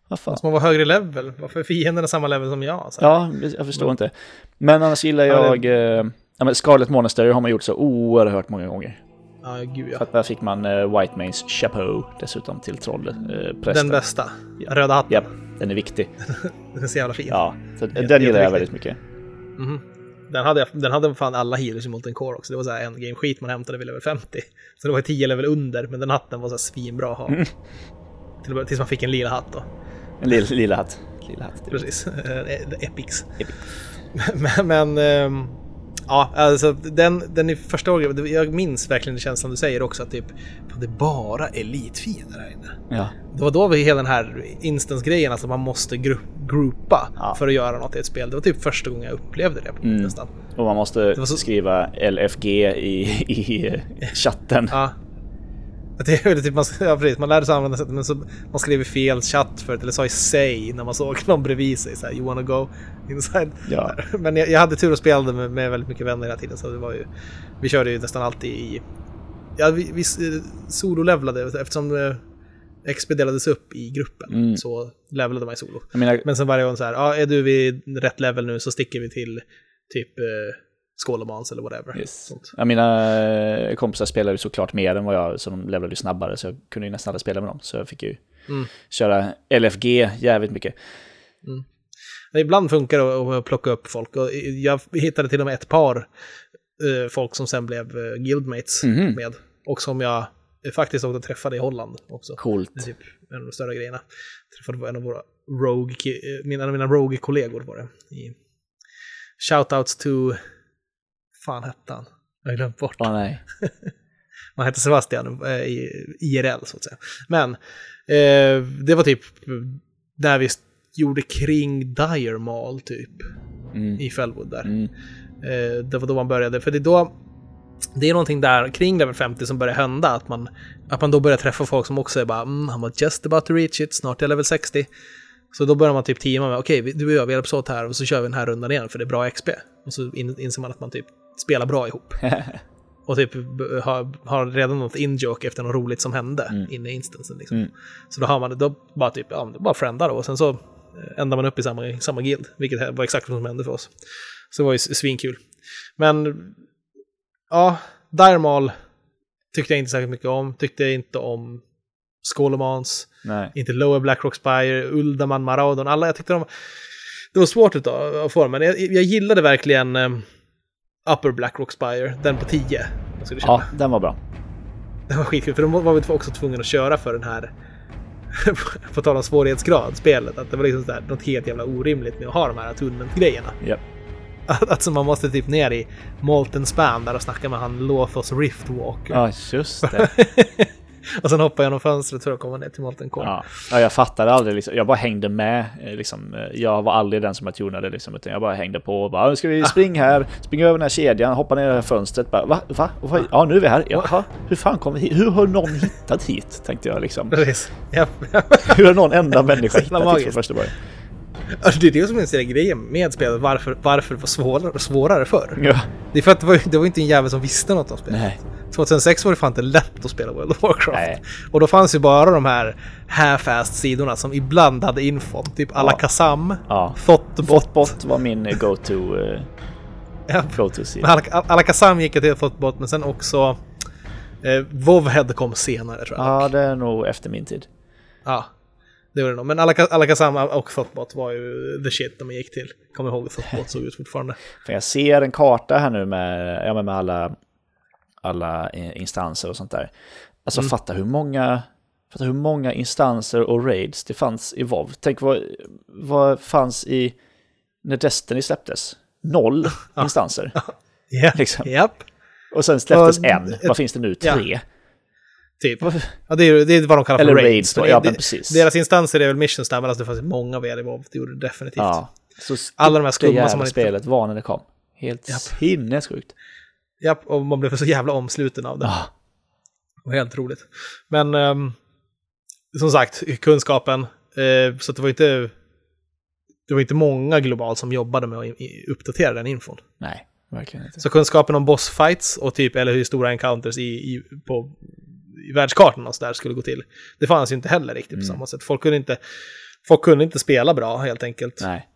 Vad fan? Måste man vara högre level? Varför är fienderna samma level som jag? Så. Ja, jag förstår inte. Men annars gillar jag... Ja, det... ja, men Scarlet Monastery har man gjort så oerhört många gånger. Ja, gud ja. För att där fick man uh, White Mains Chapeau dessutom till trollprästen. Uh, den bästa? Röda hatten? Ja, den är viktig. [laughs] den är så jävla fin. Ja, så den gillar jag väldigt mycket. Mm -hmm. Den hade, den hade fan alla healers i Molten Core också. Det var så här en game skit man hämtade vid level 50. Så det var 10 level under, men den hatten var så här svinbra att ha. Mm. Till, tills man fick en lila hatt då. En lila, lila hatt. Lila hatt. Precis. Epics. Epic. [laughs] men, men um, Ja, alltså den, den är första gången, jag minns verkligen känslan du säger också att typ, det bara elitfiender här inne. Ja. Det var då vi hela den här instans-grejen, alltså man måste gru gruppa ja. för att göra något i ett spel. Det var typ första gången jag upplevde det mm. nästan. Och man måste så... skriva LFG i, i [laughs] chatten. Ja. [laughs] Det är typ man, ja, precis, man lärde sig använda sättet, men så man skrev fel chatt för eller sa i sig när man såg någon bredvid sig så här, you wanna go inside. Ja. [laughs] Men jag, jag hade tur och spelade med, med väldigt mycket vänner hela tiden så det var ju, vi körde ju nästan alltid i, ja vi, vi solo-levlade eftersom eh, XP delades upp i gruppen mm. så levlade man i solo. Menar... Men sen varje gång så här, ja är du vid rätt level nu så sticker vi till typ eh, Skålemans eller whatever. Yes. Ja, mina eh, kompisar spelade ju såklart mer än vad jag, så de levlade snabbare, så jag kunde ju nästan aldrig spela med dem. Så jag fick ju mm. köra LFG jävligt mycket. Mm. Ibland funkar det att plocka upp folk och jag hittade till och med ett par uh, folk som sen blev uh, guildmates mm. med. Och som jag faktiskt också träffade i Holland också. Coolt. Det är typ en av de större grejerna. Träffade en av våra rogue, mina, mina rogue-kollegor var det. I shoutouts to fan hette han? Jag har glömt bort. Oh, nej. [laughs] Man hette Sebastian eh, i IRL så att säga. Men eh, det var typ där vi gjorde kring Dire Mall typ. Mm. I Fellwood där. Mm. Eh, det var då man började, för det är då det är någonting där kring level 50 som börjar hända, att man, att man då börjar träffa folk som också är bara mm, I'm just about to reach it, snart är jag level 60. Så då börjar man typ teama med, okej, okay, du och jag, vi hjälps åt här och så kör vi den här rundan igen för det är bra XP. Och så inser man att man typ spelar bra ihop. [laughs] och typ har, har redan något in-joke efter något roligt som hände mm. inne i instansen. Liksom. Mm. Så då har man det, då bara typ, ja, bara friendar och sen så eh, ändrar man upp i samma, samma guild, vilket var exakt vad som hände för oss. Så det var ju svinkul. Men, ja, Dirmal tyckte jag inte särskilt mycket om, tyckte inte om Skolemans, inte Lower Blackrock Spire, Uldaman, Maraudon, alla, jag tyckte de det var svårt att få dem, men jag, jag gillade verkligen um, Upper Blackrock Spire, den på 10. Ja, den var bra. Den var skitkul, för de var vi också tvungna att köra för den här, [laughs] på tal om svårighetsgrad, spelet. Att det var liksom sådär, något helt jävla orimligt med att ha de här tunnelgrejerna. Yep. Alltså man måste typ ner i Molten Span där och snacka med han Lothos Riftwalker. Ja, just det. [laughs] och sen hoppade jag genom fönstret för att komma ner till Molten Core. Ja. ja, jag fattade aldrig, liksom. jag bara hängde med. Eh, liksom. Eh, jag var aldrig den som tunade, liksom, utan jag bara hängde på och bara, ska vi springa här, springa över den här kedjan, hoppa ner i det här fönstret. Bara, va? Va? Ja, nu är vi här. Jaha, hur fan kom vi hit? Hur har någon hittat hit? Tänkte jag liksom. Precis. Hur har någon enda människa [laughs] hittat hit från första början? Alltså det är det som är grejen med spelet, varför, varför det var svårare, svårare förr. Ja. Det är för att det var, det var inte en jävel som visste något om spelet. Nej. 2006 var det fan inte lätt att spela World of Warcraft. Nej. Och då fanns ju bara de här half-assed sidorna som ibland hade infon. Typ alla ja. Kazam, ja. Thottbot. Thottbot var min go-to uh, [laughs] ja. go sida. Alla, alla Kazam gick jag till Thottbot, men sen också eh, Vovhead kom senare tror jag. Ja, det är nog efter min tid. Ja. Det var det nog. Men alla, alla Kazam och Thottbot var ju the shit när man gick till. Kommer ihåg hur Thottbot [laughs] såg ut fortfarande. För jag ser en karta här nu med, ja, med alla alla instanser och sånt där. Alltså mm. fatta hur många fatta hur många instanser och raids det fanns i WoW. Tänk vad, vad fanns i när Destiny släpptes? Noll [laughs] instanser. Ja, liksom. Yep. Och sen släpptes och, en. Vad finns det nu? Tre? Ja. Typ. Ja, det, är, det är vad de kallar Eller för raids. Då. Ja, men precis. Deras instanser är väl missions där, men alltså det fanns många vad i WoW. Det gjorde det definitivt. Ja. Så Alla de här skumma som man inte... spelet var när det kom. Helt yep. sinnessjukt. Japp, och man blev så jävla omsluten av det. Ah. Det var helt roligt. Men um, som sagt, kunskapen. Uh, så det var inte det var inte många globalt som jobbade med att uppdatera den infon. Nej, verkligen inte. Så kunskapen om bossfights och typ, eller hur stora encounters i, i, på, i världskartan och så där skulle gå till, det fanns ju inte heller riktigt på mm. samma sätt. Folk kunde inte, folk kunde inte spela bra helt enkelt. Nej.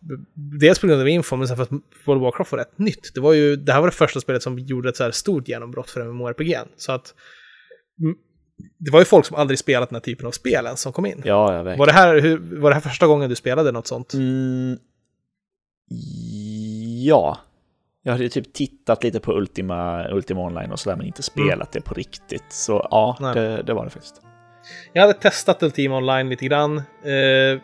Dels på grund av info, men sen för att World of Warcraft var rätt nytt. Det, var ju, det här var det första spelet som gjorde ett så här stort genombrott för MMORPG. Så att mm, det var ju folk som aldrig spelat den här typen av spel än som kom in. Ja, jag vet. Var det, här, hur, var det här första gången du spelade något sånt? Mm, ja. Jag hade typ tittat lite på Ultima, Ultima Online och sådär, men inte spelat mm. det på riktigt. Så ja, det, det, var det faktiskt. Jag hade testat Ultima Online lite grann. Eh,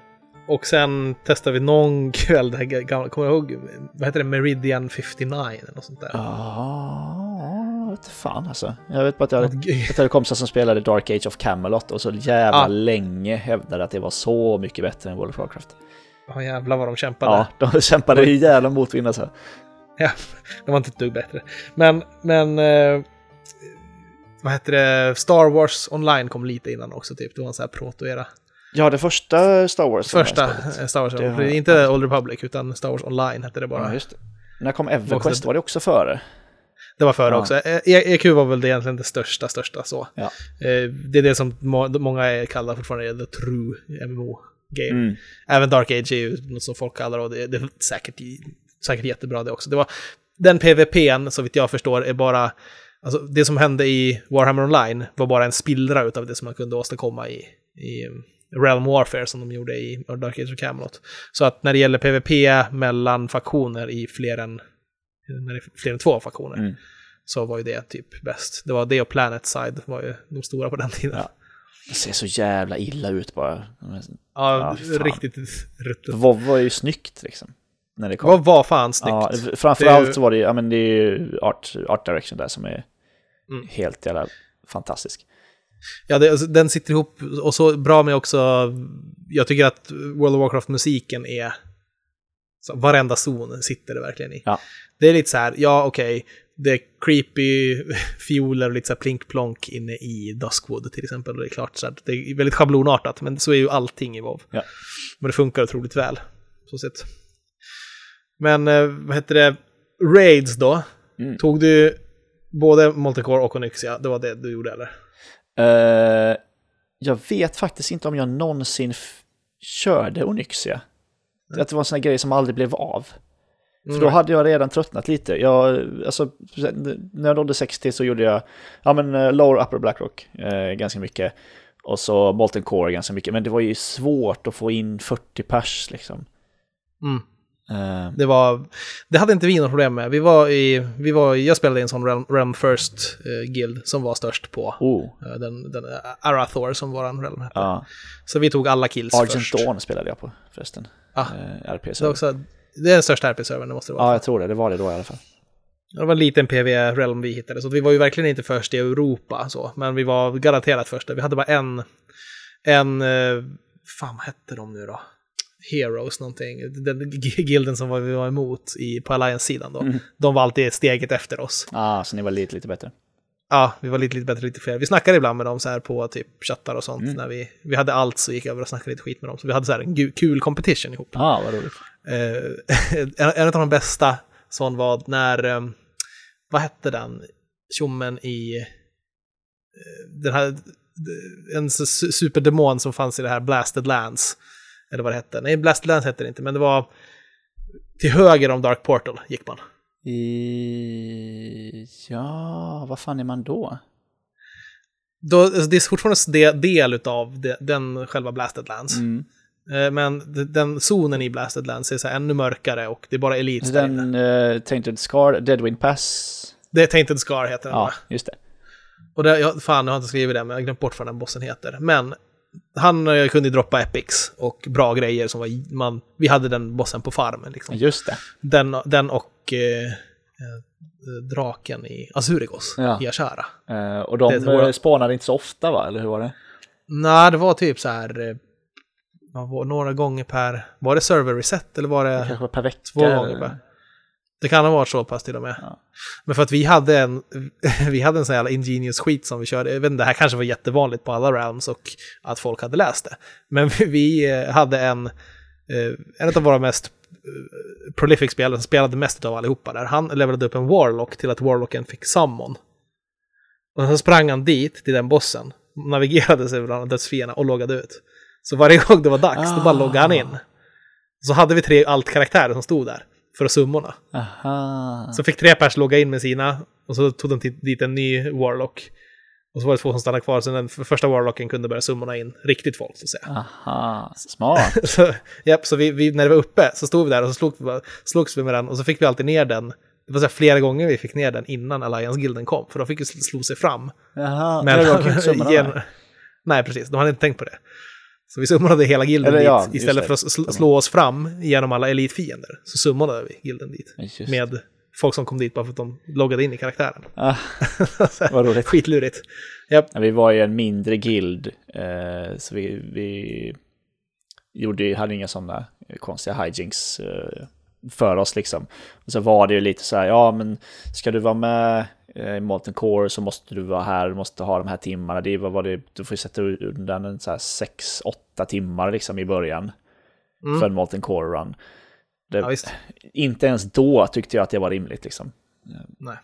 och sen testade vi någon [laughs] kväll, det här gamla, kommer jag ihåg, vad heter det, Meridian 59 eller något sånt där. Ja, jag vet fan alltså. Jag vet bara att jag hade, jag hade kompisar som spelade Dark Age of Camelot och så jävla ah. länge hävdade att det var så mycket bättre än World of Warcraft. Ja jävlar vad de kämpade. Ja, de [laughs] kämpade ju jävla motvind alltså. [laughs] Ja, de var inte ett dugg bättre. Men, men eh, vad heter det, Star Wars online kom lite innan också typ. Det var en sån här proto-era. Ja, det första Star Wars. Första Star Wars, det har... inte Old Republic utan Star Wars online hette det bara. Ja, just det. När kom Everquest? Var det också före? Det var före ja. också. EQ e var väl det egentligen det största, största så. Ja. Eh, det är det som många kallar fortfarande the true MMO-game. Mm. Även Dark Age är ju något som folk kallar och det, det är säkert, säkert jättebra det också. Det var, den PVPn, så vitt jag förstår, är bara... Alltså det som hände i Warhammer Online var bara en spillra av det som man kunde åstadkomma i, i Realm Warfare som de gjorde i Dark Age of Camelot. Så att när det gäller PVP mellan faktioner i fler än, när det är fler än två faktioner mm. så var ju det typ bäst. Det var det och Planet Side var ju de stora på den tiden. Ja. Det ser så jävla illa ut bara. Ja, ja riktigt ruttet. WoW var ju snyggt liksom. När det kom. WoW var fan snyggt. Ja, framförallt så var det ju, ja men det är ju art, art direction där som är mm. helt jävla fantastisk. Ja, det, alltså, den sitter ihop och så bra med också, jag tycker att World of Warcraft-musiken är, så varenda zon sitter det verkligen i. Ja. Det är lite så här, ja okej, okay, det är creepy [laughs] fioler och lite så här plink-plonk inne i Duskwood till exempel. Och det är klart så här, det är väldigt schablonartat, men så är ju allting i WoW. Ja. Men det funkar otroligt väl, så sett. Men eh, vad heter det, Raids då? Mm. Tog du både Moltecore och Onyxia? Det var det du gjorde eller? Uh, jag vet faktiskt inte om jag någonsin körde Onyxia. Mm. Att det var en sån här grej som aldrig blev av. För mm. då hade jag redan tröttnat lite. Jag, alltså, när jag nådde 60 så gjorde jag ja, men, uh, Lower Upper Blackrock uh, ganska mycket. Och så Molten Core ganska mycket. Men det var ju svårt att få in 40 pers liksom. Mm. Uh, det, var, det hade inte vi något problem med. Vi var i, vi var, jag spelade i en sån Realm, Realm First uh, Guild som var störst på oh. uh, den, den Arathor som våran Realm hette. Så vi tog alla kills Argent först. Dawn spelade jag på förresten. Ah. Uh, RP det, också, det är den största RP-servern, det måste det vara. Ja, jag tror det. Det var det då i alla fall. Det var en liten PV-realm vi hittade, så vi var ju verkligen inte först i Europa, så. men vi var garanterat första. Vi hade bara en, en, fan vad hette de nu då? Heroes någonting, den gilden som vi var emot i, på Alliance-sidan då, mm. de var alltid steget efter oss. Ja, ah, så ni var lite, lite bättre? Ja, vi var lite, lite bättre, lite fler. Vi snackade ibland med dem så här på typ chattar och sånt. Mm. När vi, vi hade allt så gick jag över och snackade lite skit med dem. Så vi hade så här en kul competition ihop. Ah, vad roligt. Eh, [laughs] en, en av de bästa sån var när, um, vad hette den, tjommen i uh, den här, en superdemon som fanns i det här Blasted Lands. Eller vad det hette. Nej, Blast Lands hette det inte, men det var till höger om Dark Portal gick man. I... Ja, vad fan är man då? då alltså, det är fortfarande en del av den själva Blasted Lands. Mm. Eh, men den zonen i Blasted Lands är så ännu mörkare och det är bara Elites Den uh, Tainted Scar, Deadwind Pass? Det är Tainted Scar heter den Ja, just det. Och det, jag, fan, jag har inte skrivit det, men jag har glömt bort vad den bossen heter. Men han eh, kunde droppa epics och bra grejer som var, man, vi hade den bossen på farmen liksom. Just det. Den, den och eh, eh draken i Azurigos, ja. i Ashara. Eh, och de det, spanade inte så ofta va, eller hur var det? Nej, det var typ så här, var några gånger per, var det server reset eller var det? kanske per vecka? Två gånger per. Det kan ha varit så pass till och med. Ja. Men för att vi hade en, [laughs] vi hade en sån jävla ingenious skit som vi körde. Jag vet inte, det här kanske var jättevanligt på alla realms och att folk hade läst det. Men [laughs] vi eh, hade en, eh, en av våra mest eh, prolific spelare som spelade mest av allihopa där. Han levelade upp en warlock till att warlocken fick summon. Och så sprang han dit, till den bossen, navigerade sig bland dödsfienderna och loggade ut. Så varje gång det var dags, då bara loggade han Ah. in. Så hade vi tre alt-karaktärer som stod där för summorna. Aha. Så fick tre pers logga in med sina och så tog de dit- en ny Warlock. Och så var det två som stannade kvar, så den första Warlocken kunde börja summorna in riktigt folk, så att säga. Aha, smart. [laughs] så, japp, så vi, vi, när det var uppe så stod vi där och så slog, vi- slogs vi med den och så fick vi alltid ner den. Det var så här flera gånger vi fick ner den innan Alliance-gilden kom, för de fick ju sl- slå sig fram. Jaha, Men- men de kan inte dem. Nej, precis, de hade inte tänkt på det. Så vi summade hela gilden Eller ja, dit, just istället för att sl- slå oss fram genom alla elitfiender. Så summade vi gilden dit. Just. Med folk som kom dit bara för att de loggade in i karaktären. Ah, [laughs] vad roligt. Skitlurigt. Japp, Ja, Vi var i en mindre guild, eh, så vi, vi gjorde, hade inga sådana konstiga hijinks eh, för oss liksom. Och så var det ju lite så här, ja men ska du vara med i Molten Core så måste du vara här, du måste ha de här timmarna. Det var, det, du får sätta undan en så här 6-8 timmar liksom i början Mm. för en Molten Core run. Det, ja inte ens då tyckte jag att det var rimligt liksom, Nej.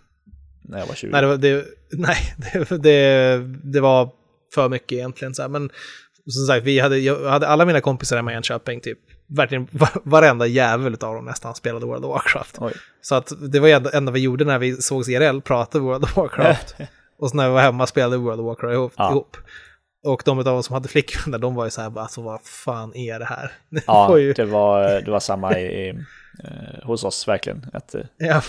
när jag var 20. Nej, det var, det, nej [laughs] det, det, det var för mycket egentligen. Så här. Men som sagt, vi hade, jag hade alla mina kompisar hemma i Enköping, typ, verkligen [laughs] va- varenda jävel av dem nästan spelade World of Warcraft. Oj. Så att det var det enda vi gjorde när vi sågs IRL, pratade World of Warcraft. [laughs] och så när vi var hemma spelade World of Warcraft ihop. Ja. ihop. Och de av oss som hade flickvänner, de var ju så här, alltså vad fan är det här? [laughs] Det Ja, var ju, det var, det var samma i, i, eh, hos oss verkligen. Att, eh, ja,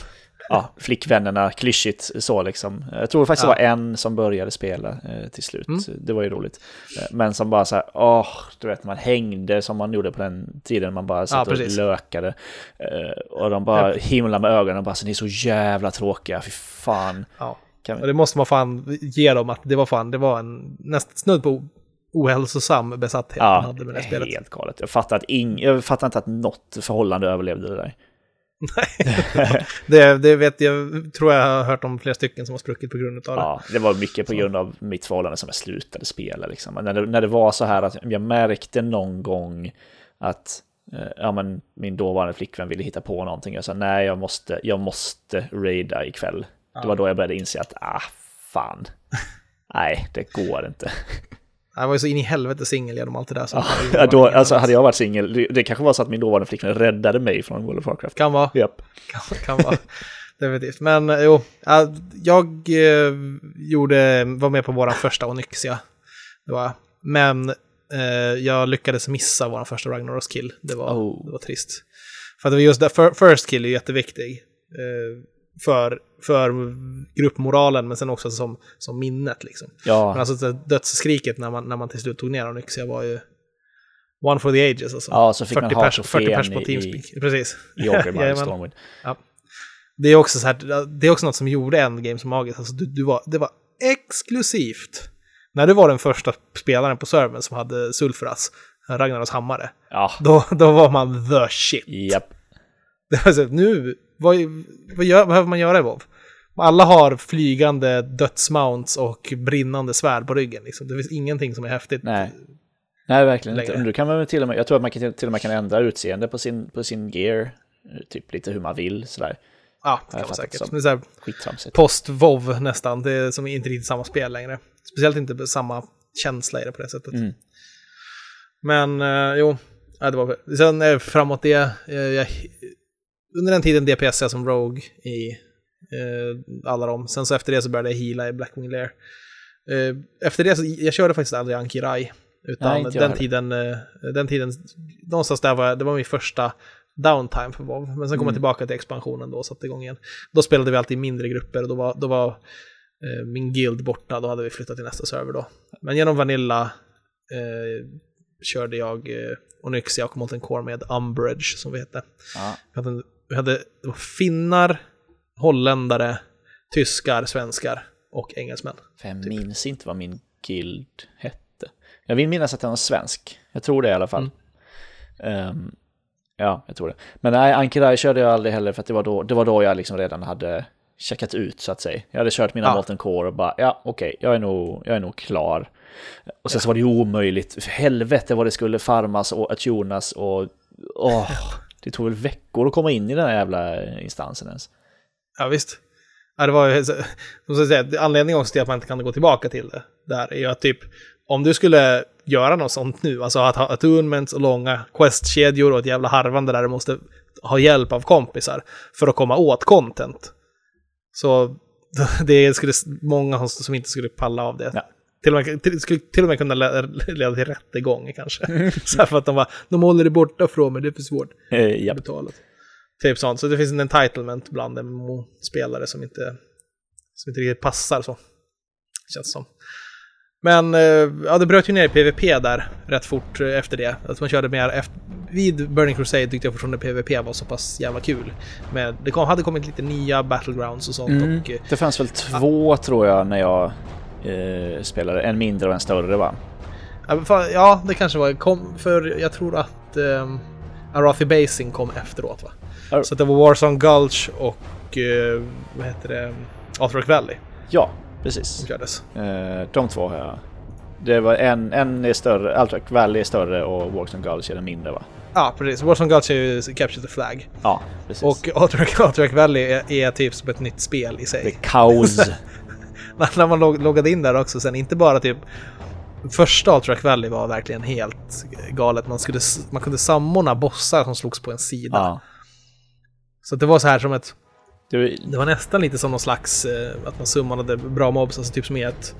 ja, flickvännerna, klyschigt så liksom. Jag tror faktiskt Ja. det var en som började spela eh, till slut. Mm. Det var ju roligt. Eh, Men som bara så här, åh, du vet, man hängde som man gjorde på den tiden. Man bara satt och precis. lökade. Eh, Och de bara himlade med ögonen och bara, så, ni är så jävla tråkiga, fy fan. ja. Kan Och vi... det måste man fan ge dem att det var fan, det var en nästan snudd på ohälsosam besatthet man Ja, hade med det spelet. helt galet. Jag fattar, att ing... jag fattar inte att något förhållande överlevde det där. [laughs] Det, det vet jag, tror jag har hört om flera stycken som har spruckit på grund av det. Ja, det var mycket på grund av mitt förhållande som jag slutade spela. Liksom. När, det, när det var så här att jag märkte någon gång att eh, ja, men min dåvarande flickvän ville hitta på någonting. Jag sa nej, jag måste, jag måste raida ikväll. Det var då jag började inse att ah, fan. [laughs] nej, det går inte. Jag var ju så in i helvete singel genom allt det där. Så [laughs] Ja, då, alltså, hade jag varit singel, det, det kanske var så att min dåvarande flickvän räddade mig från World of Warcraft. Kan vara, Japp. kan, kan vara. Definitivt. Men eh, jo, ja, jag eh, gjorde, var med på vår första Onyxia. Det var jag. Men eh, jag lyckades missa vår första Ragnaros kill. Det var, Oh. det var trist. För att det var just det, first kill är jätteviktig. Eh, för, för gruppmoralen, men sen också som, som minnet liksom. Ja, Men alltså det dödsskriket när man, när man till slut tog ner Onyxia var ju one for the ages alltså. ja, så fick man 40 ha pers, 40 pers på trofén i, Teamspeak. Precis. i [laughs] Jajamän. Stormwind. Det är också så här, det är också något som gjorde Endgame så magiskt. Alltså du, du var, det var exklusivt. När du var den första spelaren på servern som hade Sulfuras, Ragnaros hammare, Ja, då, då var man the shit. japp. Det var så, nu, vad, vad, gör, vad behöver man göra i WoW? Alla har flygande dödsmounts och brinnande svärd på ryggen. Liksom. Det finns ingenting som är häftigt. Nej. Nej, verkligen längre. inte. Du kan väl till och med, jag tror att man kan, till och med kan ändra utseende på sin, på sin gear. Typ lite hur man vill sådär. Ja, det kan man säkert. så här, Skittramsigt. post-WoW nästan. Det är som inte riktigt samma spel längre. Speciellt inte samma känsla i det på det sättet. Mm. Men eh, jo, ja, det var Sen eh, framåt det, eh, jag, under den tiden DPS jag som Rogue i eh, alla dem. Sen så efter det så började jag heala i Blackwing Lair. Eh, efter det så, jag körde faktiskt aldrig Anki-Rai. Utan Nej, den, tiden, eh, den tiden, någonstans där var jag, det var min första downtime för WoW. Men sen kom Mm. jag tillbaka till expansionen då och satte igång igen. Då spelade vi alltid i mindre grupper och då var, då var eh, min guild borta, då hade vi flyttat till nästa server då. Men genom Vanilla eh, körde jag eh, Onyxia och Molten Core med Umbridge som vi hette. Ja. Vi hade, vi hade det var finnar, holländare, tyskar, svenskar och engelsmän. För jag minns inte vad min guild hette. Jag vill minnas att den var svensk. Jag tror det i alla fall. Ehm, ja, jag tror det. Men nej, Ankirai körde jag aldrig heller för att det var då, det var då jag liksom redan hade checkat ut så att säga. Jag hade kört mina Ja. Molten Core och bara, ja okej, jag, är nog, jag är nog klar. Och sen så var det ju omöjligt, för helvete vad det skulle farmas och attunas och åh, det tog väl veckor att komma in i den här jävla instansen ens. Ja, visst. Ja, det var ju, som jag säger, anledningen också till att man inte kan gå tillbaka till det där är ju att typ, om du skulle göra något sånt nu. Alltså att ha attunements och långa questkedjor och ett jävla harvande där du måste ha hjälp av kompisar för att komma åt content. Så [laughs] det skulle många som inte skulle palla av det. Ja. Till och med, till, skulle till och med kunna leda till rättegång kanske. [laughs] Så för att de bara, de håller det borta från mig, det är för svårt eh, ja. att betala. Typ sånt. Så det finns en entitlement bland spelare som inte, som inte riktigt passar så. Känns som. Men eh, ja, det bröt ju ner i PVP där rätt fort efter det. Att man körde mer efter, vid Burning Crusade tyckte jag fortfarande PVP var så pass jävla kul. Men det kom, hade kommit lite nya Battlegrounds och sånt. Mm. Och, det fanns väl två ja. tror jag när jag eh, spelade. En mindre och en större va? Ja, det kanske var. Kom, för jag tror att eh, Arathi Basing kom efteråt va? Så det var Warzone Gulch och eh, vad heter det? Arthuric Valley. Ja, precis. Eh, de två har jag. Det var en, en är större, Arthuric Valley är större och Warzone Gulch är den mindre va? Ja, precis. Warzone Gulch är ju Capture the Flag. Ja, precis. Och Arthuric [laughs] Valley är, är typ som ett nytt spel i sig. Det är kaos. när man log loggade in där också sen, inte bara typ Första Altrack Valley var verkligen helt galet. Man, skulle, man kunde samordna bossar som slogs på en sida. Ja. Så det var så här som ett... Det var nästan lite som någon slags, eh, att man summanade bra mobs, alltså typ som i ett,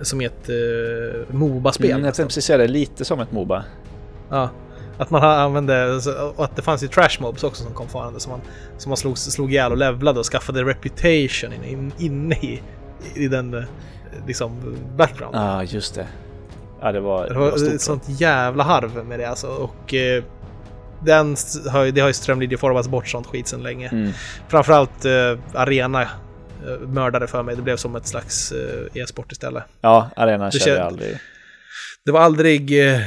som i ett uh, Moba-spel. Mm, jag tänkte precis säga det, lite som ett Moba. Ja. Att man använde, och att det fanns ju trash mobs också som kom farande som man, som man slog, slog ihjäl och levlade och skaffade reputation inne in, in i, i den eh, liksom background. Ja, ah, just det. Ja, det var, det var, det var ett sånt jävla harv med det alltså. Och den har, det har ju strömlinjeformats bort sånt skit sedan länge. Mm. Framförallt eh, arena eh, mördade för mig. Det blev som ett slags eh, e-sport istället. Ja, arena körde jag aldrig. Det var aldrig eh,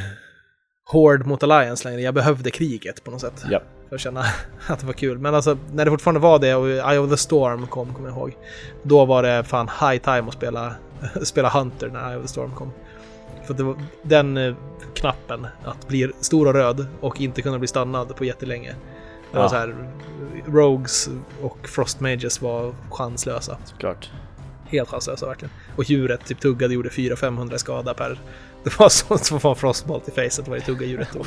hård mot Alliance längre. Jag behövde kriget på något sätt. Ja. För att känna [laughs] att det var kul. Men alltså när det fortfarande var det och Eye of the Storm kom, kommer jag ihåg. Då var det fan high time att spela, [laughs] spela Hunter när Eye of the Storm kom. För det var den eh, knappen, att bli stor och röd och inte kunna bli stannad på jättelänge. Det var så här, Rogues och Frost Mages var chanslösa. Såklart. Helt chanslösa verkligen. Och djuret typ tuggade gjorde 400-500 skada per... [laughs] Det var så som en frostbolt i facet varje tugga djuret [laughs] tog.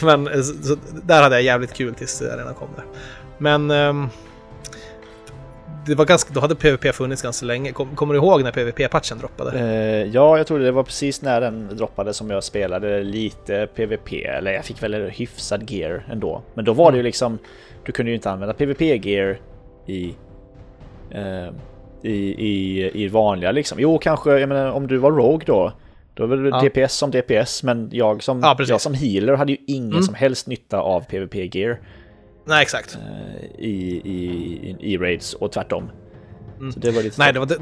[laughs] Men eh, så, där hade jag jävligt kul tills arena kom där. Men... Um, det var ganska, då hade PVP funnits ganska länge. Kom, kommer du ihåg när PVP-patchen droppade? Uh, ja, jag tror det var precis när den droppade som jag spelade lite PVP. Eller jag fick väl hyfsad gear ändå. Men då var det ju mm. liksom, du kunde ju inte använda PVP-gear i, uh, i, i, i vanliga liksom. Jo, kanske, jag menar om du var Rogue då. Då var det ja. DPS som DPS, men jag som, ja, jag som healer hade ju ingen mm. som helst nytta av PVP-gear. Nej, exakt. Eh, I, i, i raids och tvärtom. Mm. Det Nej, det var de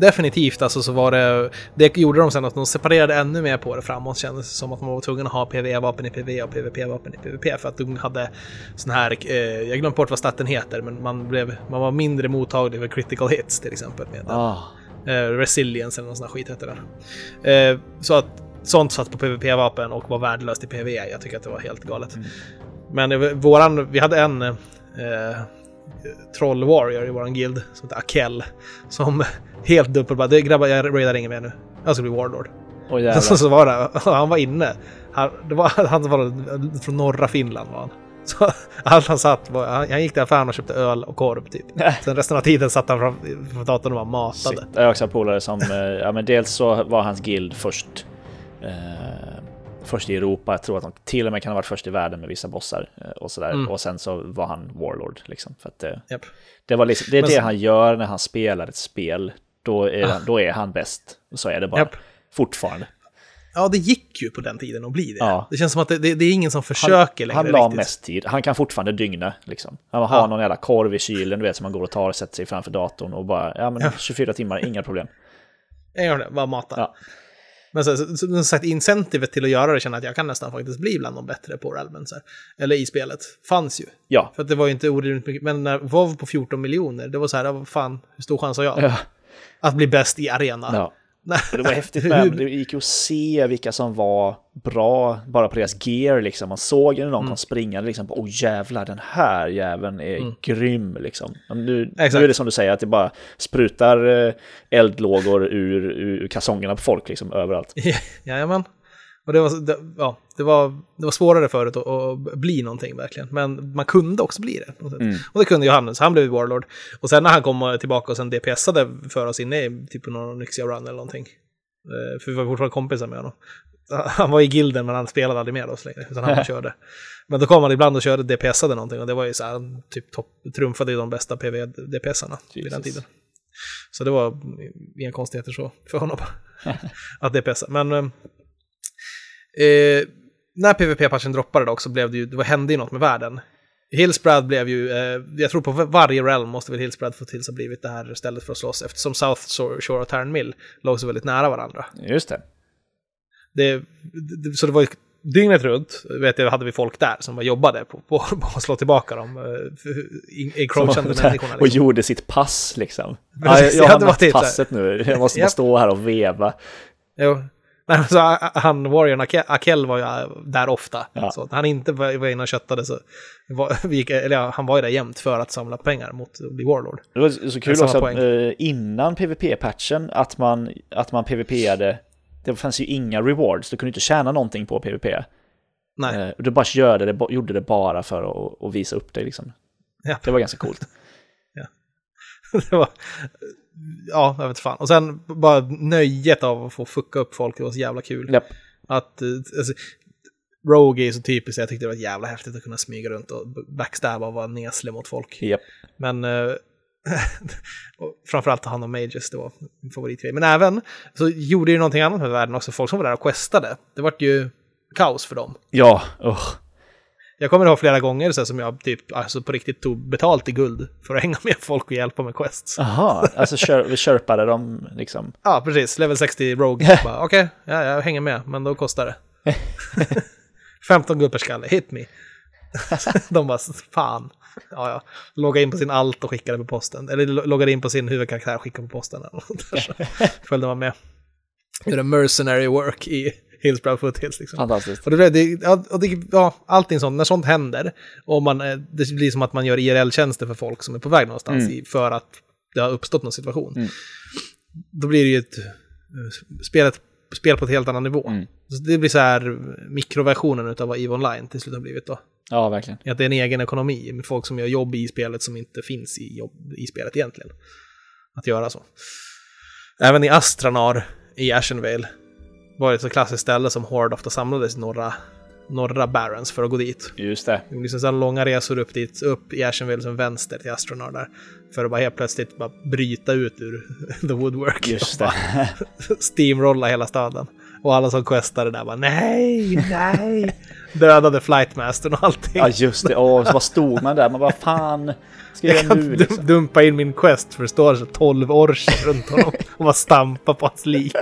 definitivt alltså så var det... Det gjorde de sen att de separerade ännu mer på det framåt. Kändes det som att man var tvungen att ha PVE-vapen i PVE och PVP-vapen i PVP för att de hade sån här... Eh, jag glömde bort vad staten heter, men man, blev, man var mindre mottaglig för critical hits till exempel. Med ah. eh, resilience eller någon sån här skit hette det. Eh, så att sånt satt på PVP-vapen och var värdelöst i PVE. Jag tycker att det var helt galet. Mm. Men våran, vi hade en eh, troll warrior i våran guild som heter Akel. Som [laughs] helt dumpel bara, grabbar jag raidar ingen mer nu. Jag ska bli warlord. Oh, [laughs] så, så var det, han var inne. Han, det var, [laughs] han var från norra Finland var han. Så allt han satt var, han gick till affären och köpte öl och korv typ. Sen resten av tiden satt han framför datorn och var matade. Shit. Jag har också polare som, eh, ja men dels så var hans guild först eh, först i Europa. Jag tror att de till och med kan ha varit först i världen med vissa bossar eh, och sådär. Mm. Och sen så var han Warlord liksom. För det, yep. det, var liksom, det är Men det han gör när han spelar ett spel. Då är, ah. han, då är han bäst. Så är det bara. Yep. Fortfarande. Ja, det gick ju på den tiden att bli det. Ja. Det känns som att det, det, det är ingen som försöker han, längre. Han la riktigt. mest tid. Han kan fortfarande dygna. Liksom. Han har ja. någon jävla korv i kylen, du vet, som man går och tar och sätter sig framför datorn och bara, ja men ja. 24 timmar, inga problem. Ja, bara mata. Ja. Men så, så, som sagt, incentivet till att göra det känner att jag kan nästan faktiskt bli bland de bättre på Realmen. Eller i spelet. Fanns ju. Ja. För att det var ju inte orimligt mycket. Men när WoW på 14 miljoner, det var så här, vad fan, hur stor chans har jag? Ja. Att bli bäst i arena. Ja. Det var häftigt med, det gick ju att se vilka som var bra bara på deras gear liksom. Man såg när någon mm. kom springande liksom, åh oh, jävlar den här jäveln är mm. grym liksom. Nu, nu, är det som du säger att det bara sprutar eh, eldlågor ur, ur kalsongerna på folk liksom överallt. [laughs] Jajamän. Och det var, det, ja, det var, det var svårare förut att, att, bli någonting verkligen. Men man kunde också bli det. Mm. Och det kunde Johannes, han blev Warlord. Och sen när han kom tillbaka och sen DPSade för oss inne i typ någon Nyxia Run eller någonting. Eh, för vi var fortfarande kompisar med honom. [laughs] Han var i gilden men han spelade aldrig med oss längre, utan han [laughs] förkörde. Men då kom han ibland och körde DPSade någonting och det var ju så här, typ topp, trumfade ju de bästa PV-DPSarna vid den tiden. Så det var inga konstigheter så för honom [laughs] att DPSa. Men eh, Eh, när PVP-patchen droppade dock så blev det ju, det hände ju något med världen. Hillsbrad blev ju, eh, jag tror på varje realm måste väl Hillsbrad få till sig blivit det här stället för att slåss eftersom South Shore och Tarn Mill låg så väldigt nära varandra. Just det. det, det så det var ju dygnet runt, vet jag, hade vi folk där som jobbade på, på, på att slå tillbaka de eh, encroachande människorna. Liksom. Och gjorde sitt pass liksom. Precis, ja, jag, jag [laughs] har typ passet nu, jag måste bara stå här och veva. Jo, Nej, så han, Warrior Akel var ju där ofta. Ja. Så han inte var inne och köttade så var, gick, eller ja, han var ju där jämt för att samla pengar mot att bli Warlord. Det var så kul också att, eh, innan PVP-patchen att man, att man PVP-ade, det fanns ju inga rewards, du kunde inte tjäna någonting på PVP. Nej. Eh, du bara gjorde det, gjorde det bara för att, att visa upp dig liksom. Ja. Det var ganska coolt. [laughs] ja. [laughs] det var, ja, jag vet fan. Och sen bara nöjet av att få fucka upp folk, det var så jävla kul. Yep. Att, eh, alltså, Rogue är så typiskt, jag tyckte det var jävla häftigt att kunna smyga runt och backstabba och vara neslig mot folk. Yep. Men [laughs] uh, framförallt ta hand om Mages, det var min favoritgrej. Men även så gjorde ju någonting annat med världen också, folk som var där och questade. Det vart ju kaos för dem. Ja, uh. Jag kommer ihåg flera gånger så som jag typ alltså på riktigt tog betalt i guld för att hänga med folk och hjälpa med quests. Jaha, alltså kör, vi körpade dem liksom? [laughs] Ja, precis. Level 60 Rogue. [laughs] Okej, okay, ja, jag hänger med, men då kostar det. 15 guld per skalle, hit me. [laughs] De bara, fan. Ja, ja. Logga in på sin alt och skicka det på posten. Eller loggade in på sin huvudkaraktär och skicka på posten. Följde man med. Gjorde mercenary work i Hillsborough Foothills. Liksom. Fantastiskt. Och det, det, ja, och det, ja, allting sånt, när sånt händer, och man, eh, det blir som att man gör IRL-tjänster för folk som är på väg någonstans mm. i, för att det har uppstått någon situation. Mm. Då blir det ju ett eh, spelet, spel på ett helt annan nivå. Mm. Så det blir så här mikroversionen av vad EVE Online till slut har blivit då. Ja, verkligen. Att det är en egen ekonomi med folk som gör jobb i spelet som inte finns i, jobb, i spelet egentligen. Att göra så. Även i Astranar i Ashenvale var ett så klassiskt ställe som Horde ofta samlades i norra, norra Barrens för att gå dit. Just det. Det liksom så långa resor upp dit, upp i Ashenville som vänster till Astronar där. För att bara helt plötsligt bara bryta ut ur [laughs] the woodwork. Just det. [laughs] steamrolla hela staden. Och alla som questade där bara nej, nej. [laughs] Dödade flightmastern och allting. Ja just det, och så bara stod man där, man bara fan. Ska jag, jag nu liksom? dumpa in min quest för det står så 12 orcher runt honom och bara stampa på hans lik.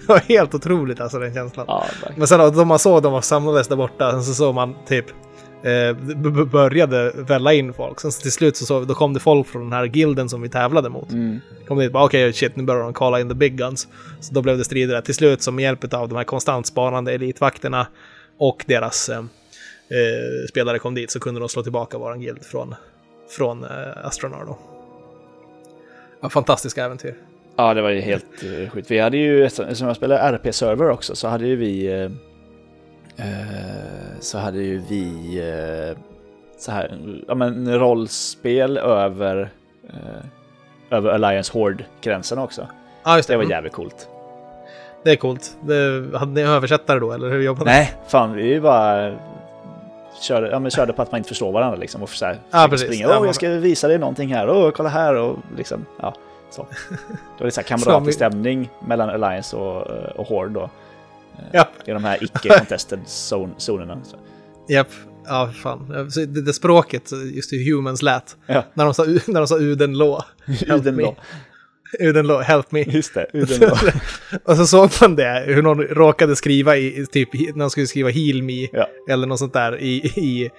Det var helt otroligt alltså den känslan. Ja, Men sen då man såg dem samlades där borta, sen så såg man typ eh, började välla in folk. Sen till slut så såg, då kom det folk från den här gilden som vi tävlade mot. Mm. Kom dit bara okej okay, shit nu börjar de kalla in the big guns. Så då blev det strider där. Till slut som med hjälp av de här konstant spanande elitvakterna och deras eh, eh, spelare kom dit så kunde de slå tillbaka våran guild från, från eh, Astronar då. Ja, fantastiska äventyr. Ja, det var ju helt uh, sjukt. Vi hade ju, som jag spelade RP-server också, så hade ju vi... Uh, så hade ju vi uh, så här, ja men rollspel över, över Alliance Horde-gränsen också. Ja, just det. Det var mm. jävligt coolt. Det är coolt. Det, hade ni översättare då, eller hur jobbade ni? Nej, fan vi bara körde, ja, men körde på att man inte förstår varandra liksom. Och så här, ja, springa. Åh, jag ska visa dig någonting här. Åh, kolla här. Och liksom, ja. Så. [laughs] Då är det så här kamratlig stämning mellan Alliance och, eh, och Horde då. Eh, ja. Är de här icke-contested zon zonerna. [laughs] Japp, ja fan. Det, det språket, just hur humans lät. Ja. När, de sa, när de sa Udenlå. [laughs] Udenlå. Udenlå, help me. Just det, Udenlå. och så såg man det, hur någon råkade skriva i, typ, när de skulle skriva heal me, ja. eller något sånt där i, i,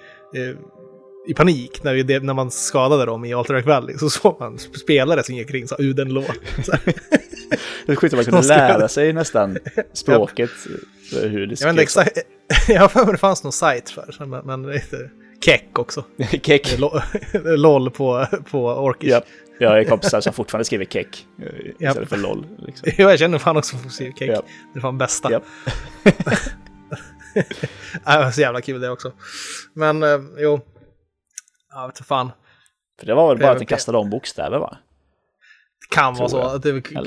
i panik när, vi, när man skadade dem i Alterac Valley. Så såg man spelare som gick kring [laughs] så uden låg. det är att man [laughs] kunde lära sig nästan [laughs] språket. hur det jag, exakt, jag har för mig det fanns någon sajt för men, men det heter Keck också. Keck. LOL på, på Orkish. Yep. Jag har kompisar som fortfarande skriver keck istället yep. för LOL. Liksom. jag känner fan också som skriver keck. Yep. Det är fan bästa. Yep. det var så jävla kul det också. Men eh, jo, jag vet inte fan. För det var väl bara att den kastade om bokstäver va? Det kan vara så. Att det, eh,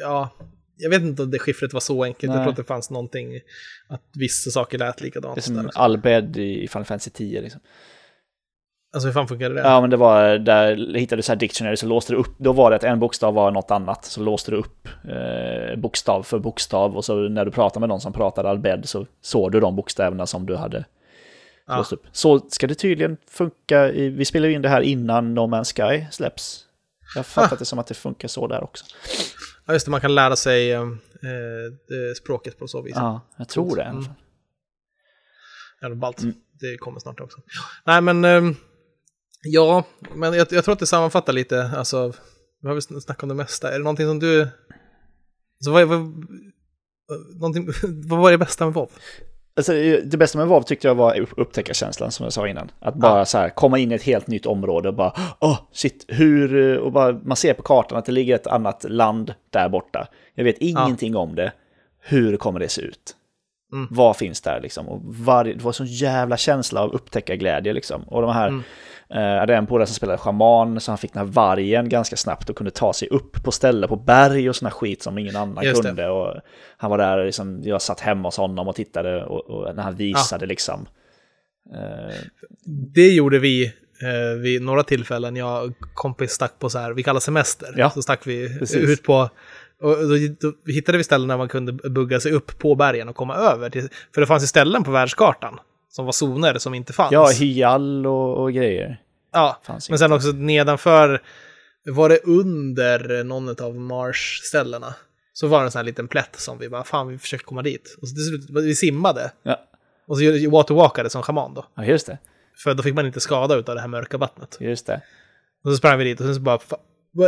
ja, jag vet inte om det skiffret var så enkelt. Nej. Jag tror att det fanns någonting, att vissa saker lät likadant. Det är som Albed i Final Fantasy 10 liksom. Alltså hur fan funkade det? Ja, men det var där hittade du så här dictionary så låste du upp. Då var det att en bokstav var något annat. Så låste du upp eh, bokstav för bokstav och så när du pratade med någon som pratade albed så såg du de bokstäverna som du hade ja. Så ska det tydligen funka. I, vi spelar in det här innan No Man's Sky släpps. Jag har fattat ah. det som att det funkar så där också. Ja, just det. Man kan lära sig eh, språket på så vis. Ja, jag tror det. Mm. Jävla ballt. Mm. Det kommer snart också. Nej, men... Eh, Ja, men jag, jag, tror att det sammanfattar lite, alltså, vi har väl snackat om det mesta. Är det någonting som du... Alltså, vad, vad, [laughs] vad var det bästa med WoW? Alltså, det bästa med WoW tyckte jag var upptäckarkänslan som jag sa innan. Att bara ja. så här komma in i ett helt nytt område och bara åh oh, shit, hur... Och bara, man ser på kartan att det ligger ett annat land där borta. Jag vet ingenting ja. om det. Hur kommer det se ut? Mm. Vad finns där liksom? Och var, det var en sån jävla känsla av upptäckarglädje liksom. Och de här... Mm jag hade en polare som spelade schaman, så han fick den här vargen ganska snabbt och kunde ta sig upp på ställen på berg och såna skit som ingen annan Just kunde. Och han var där, liksom, jag satt hemma hos honom och tittade och, och när han visade ja. liksom. Uh... Det gjorde vi eh, vid några tillfällen. Jag och kompis stack på så här, vi kallar semester. Ja, så stack vi precis. ut på och då, då, hittade vi ställen där man kunde bugga sig upp på bergen och komma över. Till, för det fanns ju ställen på världskartan som var zoner som inte fanns. Ja, hyall och, och grejer. Ja, men sen också nedanför, var det under någon av Mars-ställena, så var det en sån här liten plätt som vi bara, fan vi försöker komma dit. Och så till slut, vi simmade. Ja. Och så waterwalkade som schaman då. Ja, just det. För då fick man inte skada av det här mörka vattnet. Just det. Och så sprang vi dit och sen så bara,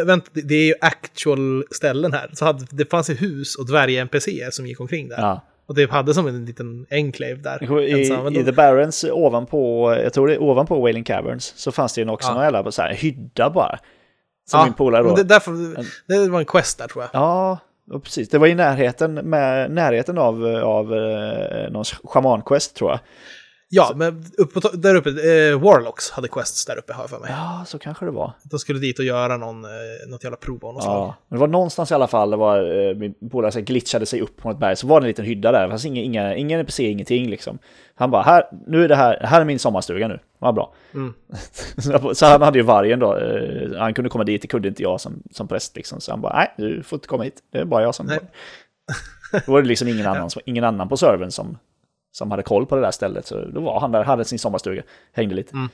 vänta, det är ju actual ställen här. Så hade, det fanns ju hus och dvärg-NPCer som gick omkring där. Ja. Och typ hade som en liten enclave där. I, i The Barrens ovanpå, jag tror det är ovanpå Wailing Caverns, så fanns det ju också ja. någon jävla så här, hydda bara. Som ja, min polare då. Det, därför, det var en quest där tror jag. Ja, precis. Det var i närheten, med, närheten av, av eh, någon shaman-quest tror jag. Ja, så. men upp på, där uppe, eh, Warlocks hade quests där uppe har jag för mig. Ja, så kanske det var. De skulle dit och göra någon, eh, något jävla prov av något ja. slag. Men det var någonstans i alla fall, det var, eh, min polare glitchade sig upp på ett berg, så var det en liten hydda där, det fanns inga, inga, ingen NPC, ingenting liksom. Han bara, här, nu är det här, här är min sommarstuga nu, vad bra. Mm. [laughs] så han hade ju vargen då, eh, han kunde komma dit, det kunde inte jag som, som präst liksom. Så han bara, nej, du får inte komma hit, det är bara jag som... Nej. [laughs] Då var det liksom ingen [laughs] annan, ingen annan på servern som som hade koll på det där stället. Så då var han där, hade sin sommarstuga, hängde lite. Mm.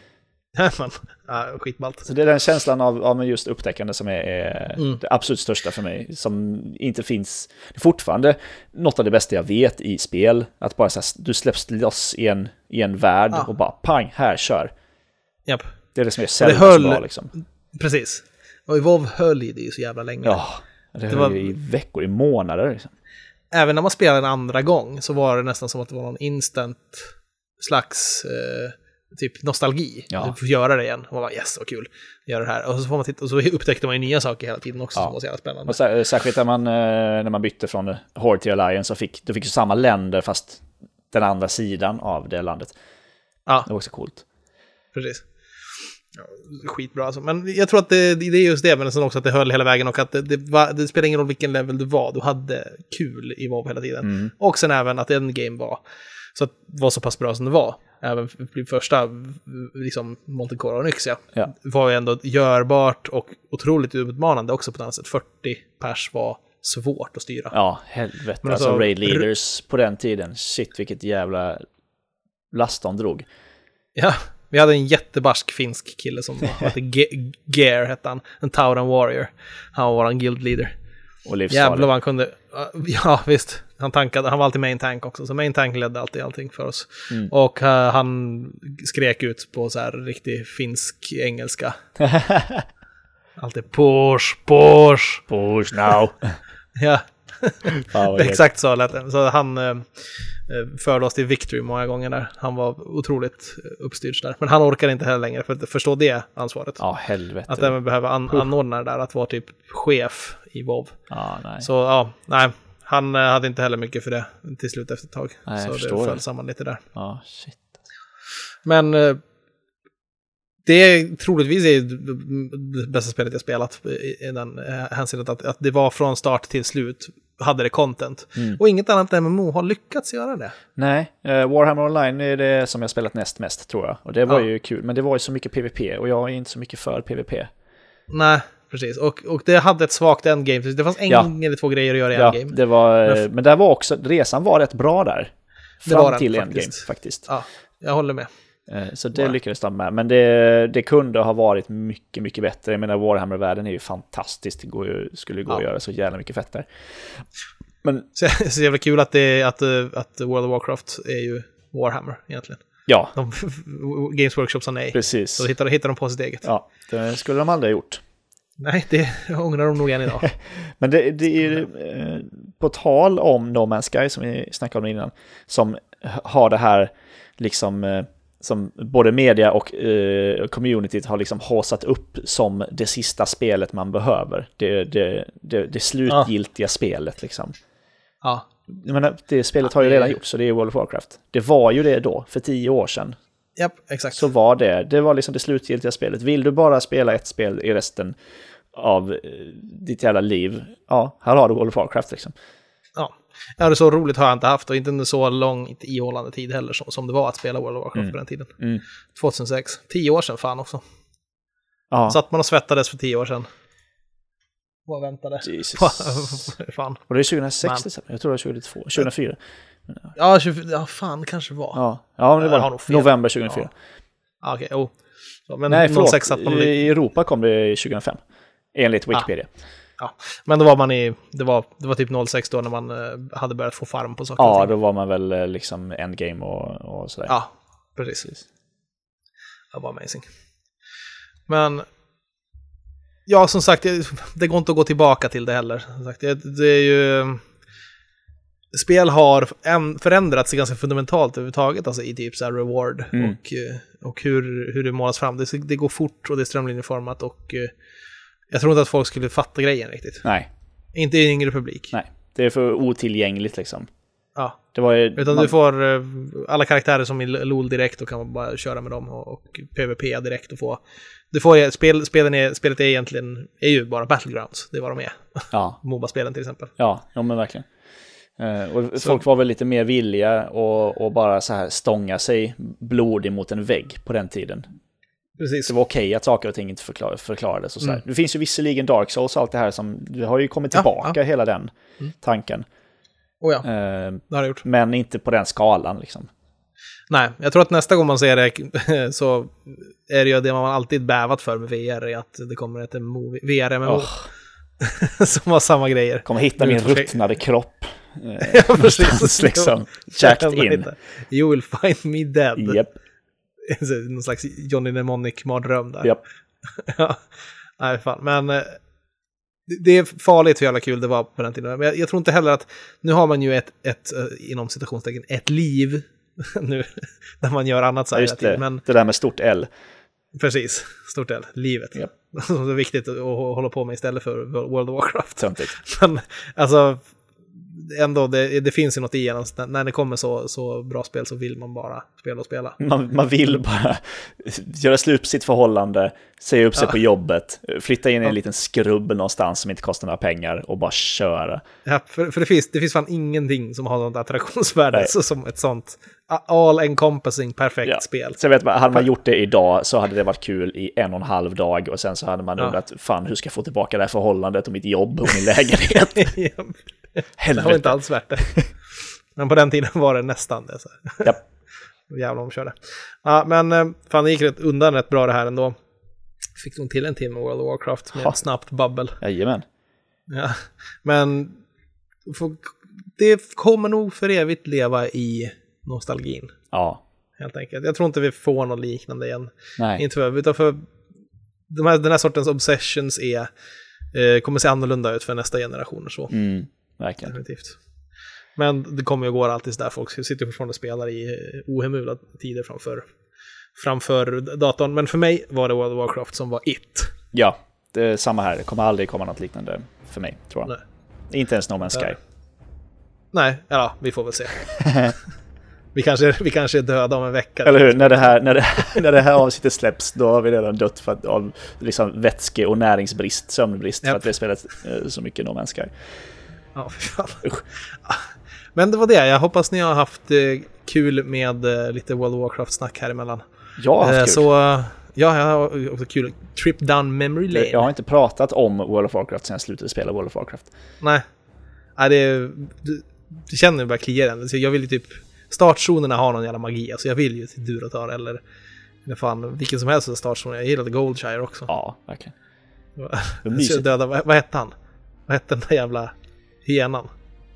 [laughs] ja, skitballt. Så det är den känslan av, av just upptäckande som är, är mm. det absolut största för mig. Som inte finns, det är fortfarande något av det bästa jag vet i spel. Att bara så här, du släpps loss i en, i en värld ja. och bara pang, här, kör. Japp. Det är det som är Zelda höll, bra liksom. Precis. Och i WoW höll ju det ju så jävla länge. Ja, det, det höll var... ju i veckor, i månader. Liksom även när man spelade en andra gång så var det nästan som att det var någon instant slags eh, typ nostalgi. Ja. Du får göra det igen. Man bara yes, vad kul. Gör det här. Och så, får man titta, och så upptäckte man ju nya saker hela tiden också ja. som var så jävla spännande. Och särskilt när man, eh, när man bytte från Horde till Alliance så fick du fick samma länder fast den andra sidan av det landet. Ja. Det var också coolt. Precis. Skitbra alltså. Men jag tror att det, det är just det, men sen också att det höll hela vägen och att det, det, var, det spelar ingen roll vilken level du var, du hade kul i WoW hela tiden. Mm. Och sen även att en game var så att var så pass bra som det var. Även för första, liksom Montecore och Nyxia, ja. var ju ändå görbart och otroligt utmanande också på ett annat sätt. 40 pers var svårt att styra. Ja, helvete. Men alltså, alltså raid leaders på den tiden, shit vilket jävla last de drog. Ja, vi hade en jättebarsk finsk kille som hette [laughs] Gear, hette han. En Tauran Warrior. Han var vår guild leader. Och livsfarlig. Jävlar vad han kunde... [laughs] Ja, visst. Han, tankade, han var alltid main tank också, så main tank ledde alltid allting för oss. Mm. Och uh, han skrek ut på så här riktig finsk engelska. [laughs] alltid push, push. Push now. ja. Exakt så lät det. Så han uh, förde oss till victory många gånger där. Han var otroligt uppstyrd där. Men han orkar inte heller längre för att förstå det ansvaret. Ja, helvete. Att även behöva an anordna det där, att vara typ chef i WoW. Ja, nej. Så ja, nej. Han eh, hade inte heller mycket för det till slut efter ett tag. Nej, så det föll samman lite där. Ja, shit. Men eh, det är troligtvis är det bästa spelet jag spelat i, den eh, hänseendet att, att det var från start till slut hade det content. Mm. Och inget annat MMO har lyckats göra det. Nej, uh, Warhammer Online är det som jag spelat näst mest tror jag. Och det var ja. ju kul, men det var ju så mycket PVP och jag är inte så mycket för PVP. Nej, precis. Och, och det hade ett svagt endgame. Det fanns en ja. eller två grejer att göra i ja, endgame. Det var, men, men där var också, resan var rätt bra där. Fram det var till den, endgame faktiskt. faktiskt. Ja, jag håller med. Eh, så det wow. lyckades de med. Men det, det kunde ha varit mycket, mycket bättre. Jag menar, Warhammer-världen är ju fantastisk. Det går skulle gå ja. att göra så jävla mycket fett där. Men... [laughs] Så, så jävla kul att, det, att, att World of Warcraft är ju Warhammer egentligen. Ja. De, [laughs] Games Workshop sa nej. Precis. Så hittar, hittar de på sitt eget. Ja, det skulle de aldrig ha gjort. Nej, det ångrar de nog än idag. [laughs] Men det, det är ju, eh, på tal om No Man's Sky som vi snackade om innan, som har det här liksom eh, som både media och eh, communityt har liksom hasat upp som det sista spelet man behöver. Det, det, det, det slutgiltiga ja. spelet liksom. Ja. Jag menar, det spelet har ju redan gjorts, så det är World of Warcraft. Det var ju det då, för tio år sedan. Japp, exakt. Så var det. Det var liksom det slutgiltiga spelet. Vill du bara spela ett spel i resten av eh, ditt jävla liv, ja, här har du World of Warcraft liksom. Ja. det så roligt har jag inte haft och inte under så lång ihållande tid heller som, som det var att spela World of Warcraft mm. på den tiden. Mm. 2006, tio år sedan fan också. Ja. Satt man och svettades för tio år sedan. Vad väntade? Jesus. [laughs] fan. Och det är 2006 Men. jag tror det var 2002, 2004. Ja, 20, ja fan kanske var. Ja, ja men det var november 2004. Ja. Okej, okay, oh. Så, men Nej, förlåt. I Europa kom det 2005. Enligt Wikipedia. Ah. Ja, men då var man i, det var, det var typ 06 då när man eh, hade börjat få farm på saker Ja, då var man väl eh, liksom endgame och, och sådär. Ja, precis. precis. Det var amazing. Men ja, som sagt, det, det, går inte att gå tillbaka till det heller. Som sagt, det, det är ju... Spel har förändrats ganska fundamentalt överhuvudtaget, alltså i typ så reward mm. och, eh, och hur, hur det målas fram. Det, det går fort och det är strömlinjeformat och jag tror inte att folk skulle fatta grejen riktigt. Nej. Inte i yngre publik. Nej, det är för otillgängligt liksom. Ja. Det var ju, Utan man... du får uh, alla karaktärer som i LOL direkt och kan man bara köra med dem och, och PVP direkt och få... Du får, spel, spelen är, spelet är egentligen, är ju bara Battlegrounds, det är vad de är. Ja. [laughs] Moba-spelen till exempel. Ja, ja men verkligen. Uh, och så. folk var väl lite mer villiga att bara så här stånga sig blodig mot en vägg på den tiden. Precis. Det var okej okay att saker och ting inte förklar, förklarades. Och så mm. Det finns ju visserligen Dark Souls och allt det här som, det har ju kommit tillbaka ja, ja. hela den mm. tanken. Oh ja, eh, det har det gjort. Men inte på den skalan liksom. Nej, jag tror att nästa gång man ser det [laughs] så är det ju det man alltid bävat för med VR, är att det kommer ett VR-MMO. Oh. [laughs] som har samma grejer. Kommer hitta min ruttnade kropp. [laughs] ja, precis. liksom. Checked in. You will find me dead. Yep. [laughs] Någon slags Johnny Mnemonic-mardröm där. Yep. [laughs] ja, nej fan. Men eh, det är farligt hur jävla kul det var på den tiden. Men jag, jag tror inte heller att, nu har man ju ett, ett eh, inom citationstecken, ett liv [laughs] nu när man gör annat så här ja, just det, men, det där med stort L. Precis, stort L, livet. Yep. Som är viktigt att hålla på med istället för World of Warcraft. Töntigt. Men alltså, ändå, det, det finns ju något i en. När det kommer så, så bra spel så vill man bara spela och spela. Man, man vill bara göra slut på sitt förhållande, säga upp sig ja. på jobbet, flytta in i en ja. liten skrubb någonstans som inte kostar några pengar och bara köra. Ja, för, för det, finns, det finns fan ingenting som har något attraktionsvärde så som ett sånt all encompassing perfekt ja. spel. Så jag vet, hade man gjort det idag så hade det varit kul i en och en halv dag och sen så hade man undrat, fan hur ska jag få tillbaka det här förhållandet och mitt jobb och min lägenhet? [laughs] Helvete. Det var inte alls värt det. Men på den tiden var det nästan det. Så. Japp. Jävlar omkörde. Ja, men eh, fan, det gick rätt undan rätt bra det här ändå. Fick nog till en timme World of Warcraft med ha. ett snabbt babbel. Jajamän. Ja, men det kommer nog för evigt leva i nostalgin. Ja. Helt enkelt. Jag tror inte vi får något liknande igen. Nej. Inte för, utan för de här, den här sortens obsessions är, eh, kommer se annorlunda ut för nästa generation. Så. Mm, verkligen. Definitivt. Men det kommer ju gå alltid sådär, folk sitter fortfarande och spelar i ohemula tider framför, framför datorn. Men för mig var det World of Warcraft som var it. Ja, det är samma här. Det kommer aldrig komma något liknande för mig, tror jag. Nej. Inte ens No Man's Sky. Nej, ja, vi får väl se. [laughs] vi, kanske, vi kanske är döda om en vecka. Eller hur? När det här, när det, [laughs] när det här avsnittet släpps, då har vi redan dött för att, av liksom vätske och näringsbrist, sömnbrist, för Japp. att vi har spelat eh, så mycket No Man's Sky. Ja, fy fan. Men det var det, jag hoppas ni har haft eh, kul med eh, lite World of Warcraft-snack här emellan. Jag har haft Eh, kul. Så, ja, jag har också kul. Trip down memory lane. Jag har inte pratat om World of Warcraft sen jag slutade spela World of Warcraft. Nej. Nej, det, du känner ju bara kliar den. Så jag vill ju typ... Startzonerna har någon jävla magi. Alltså jag vill ju till Duratar eller... Eller fan, vilken som helst startzon. Jag gillade Goldshire också. Ja, verkligen. [laughs] Det. Döda, vad, vad hette han? Vad hette den där jävla hyenan?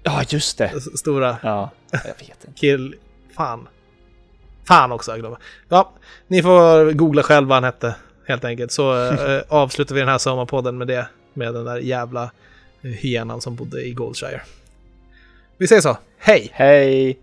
Ja, just det. S- Stora Ja, jag vet inte. kill... Fan. Fan också, jag glömmer. Ja, ni får googla själv vad han hette. Helt enkelt. Så [laughs] eh, avslutar vi den här sommarpodden med det. Med den där jävla eh, hyenan som bodde i Goldshire. Vi säger så. Hej! Hej!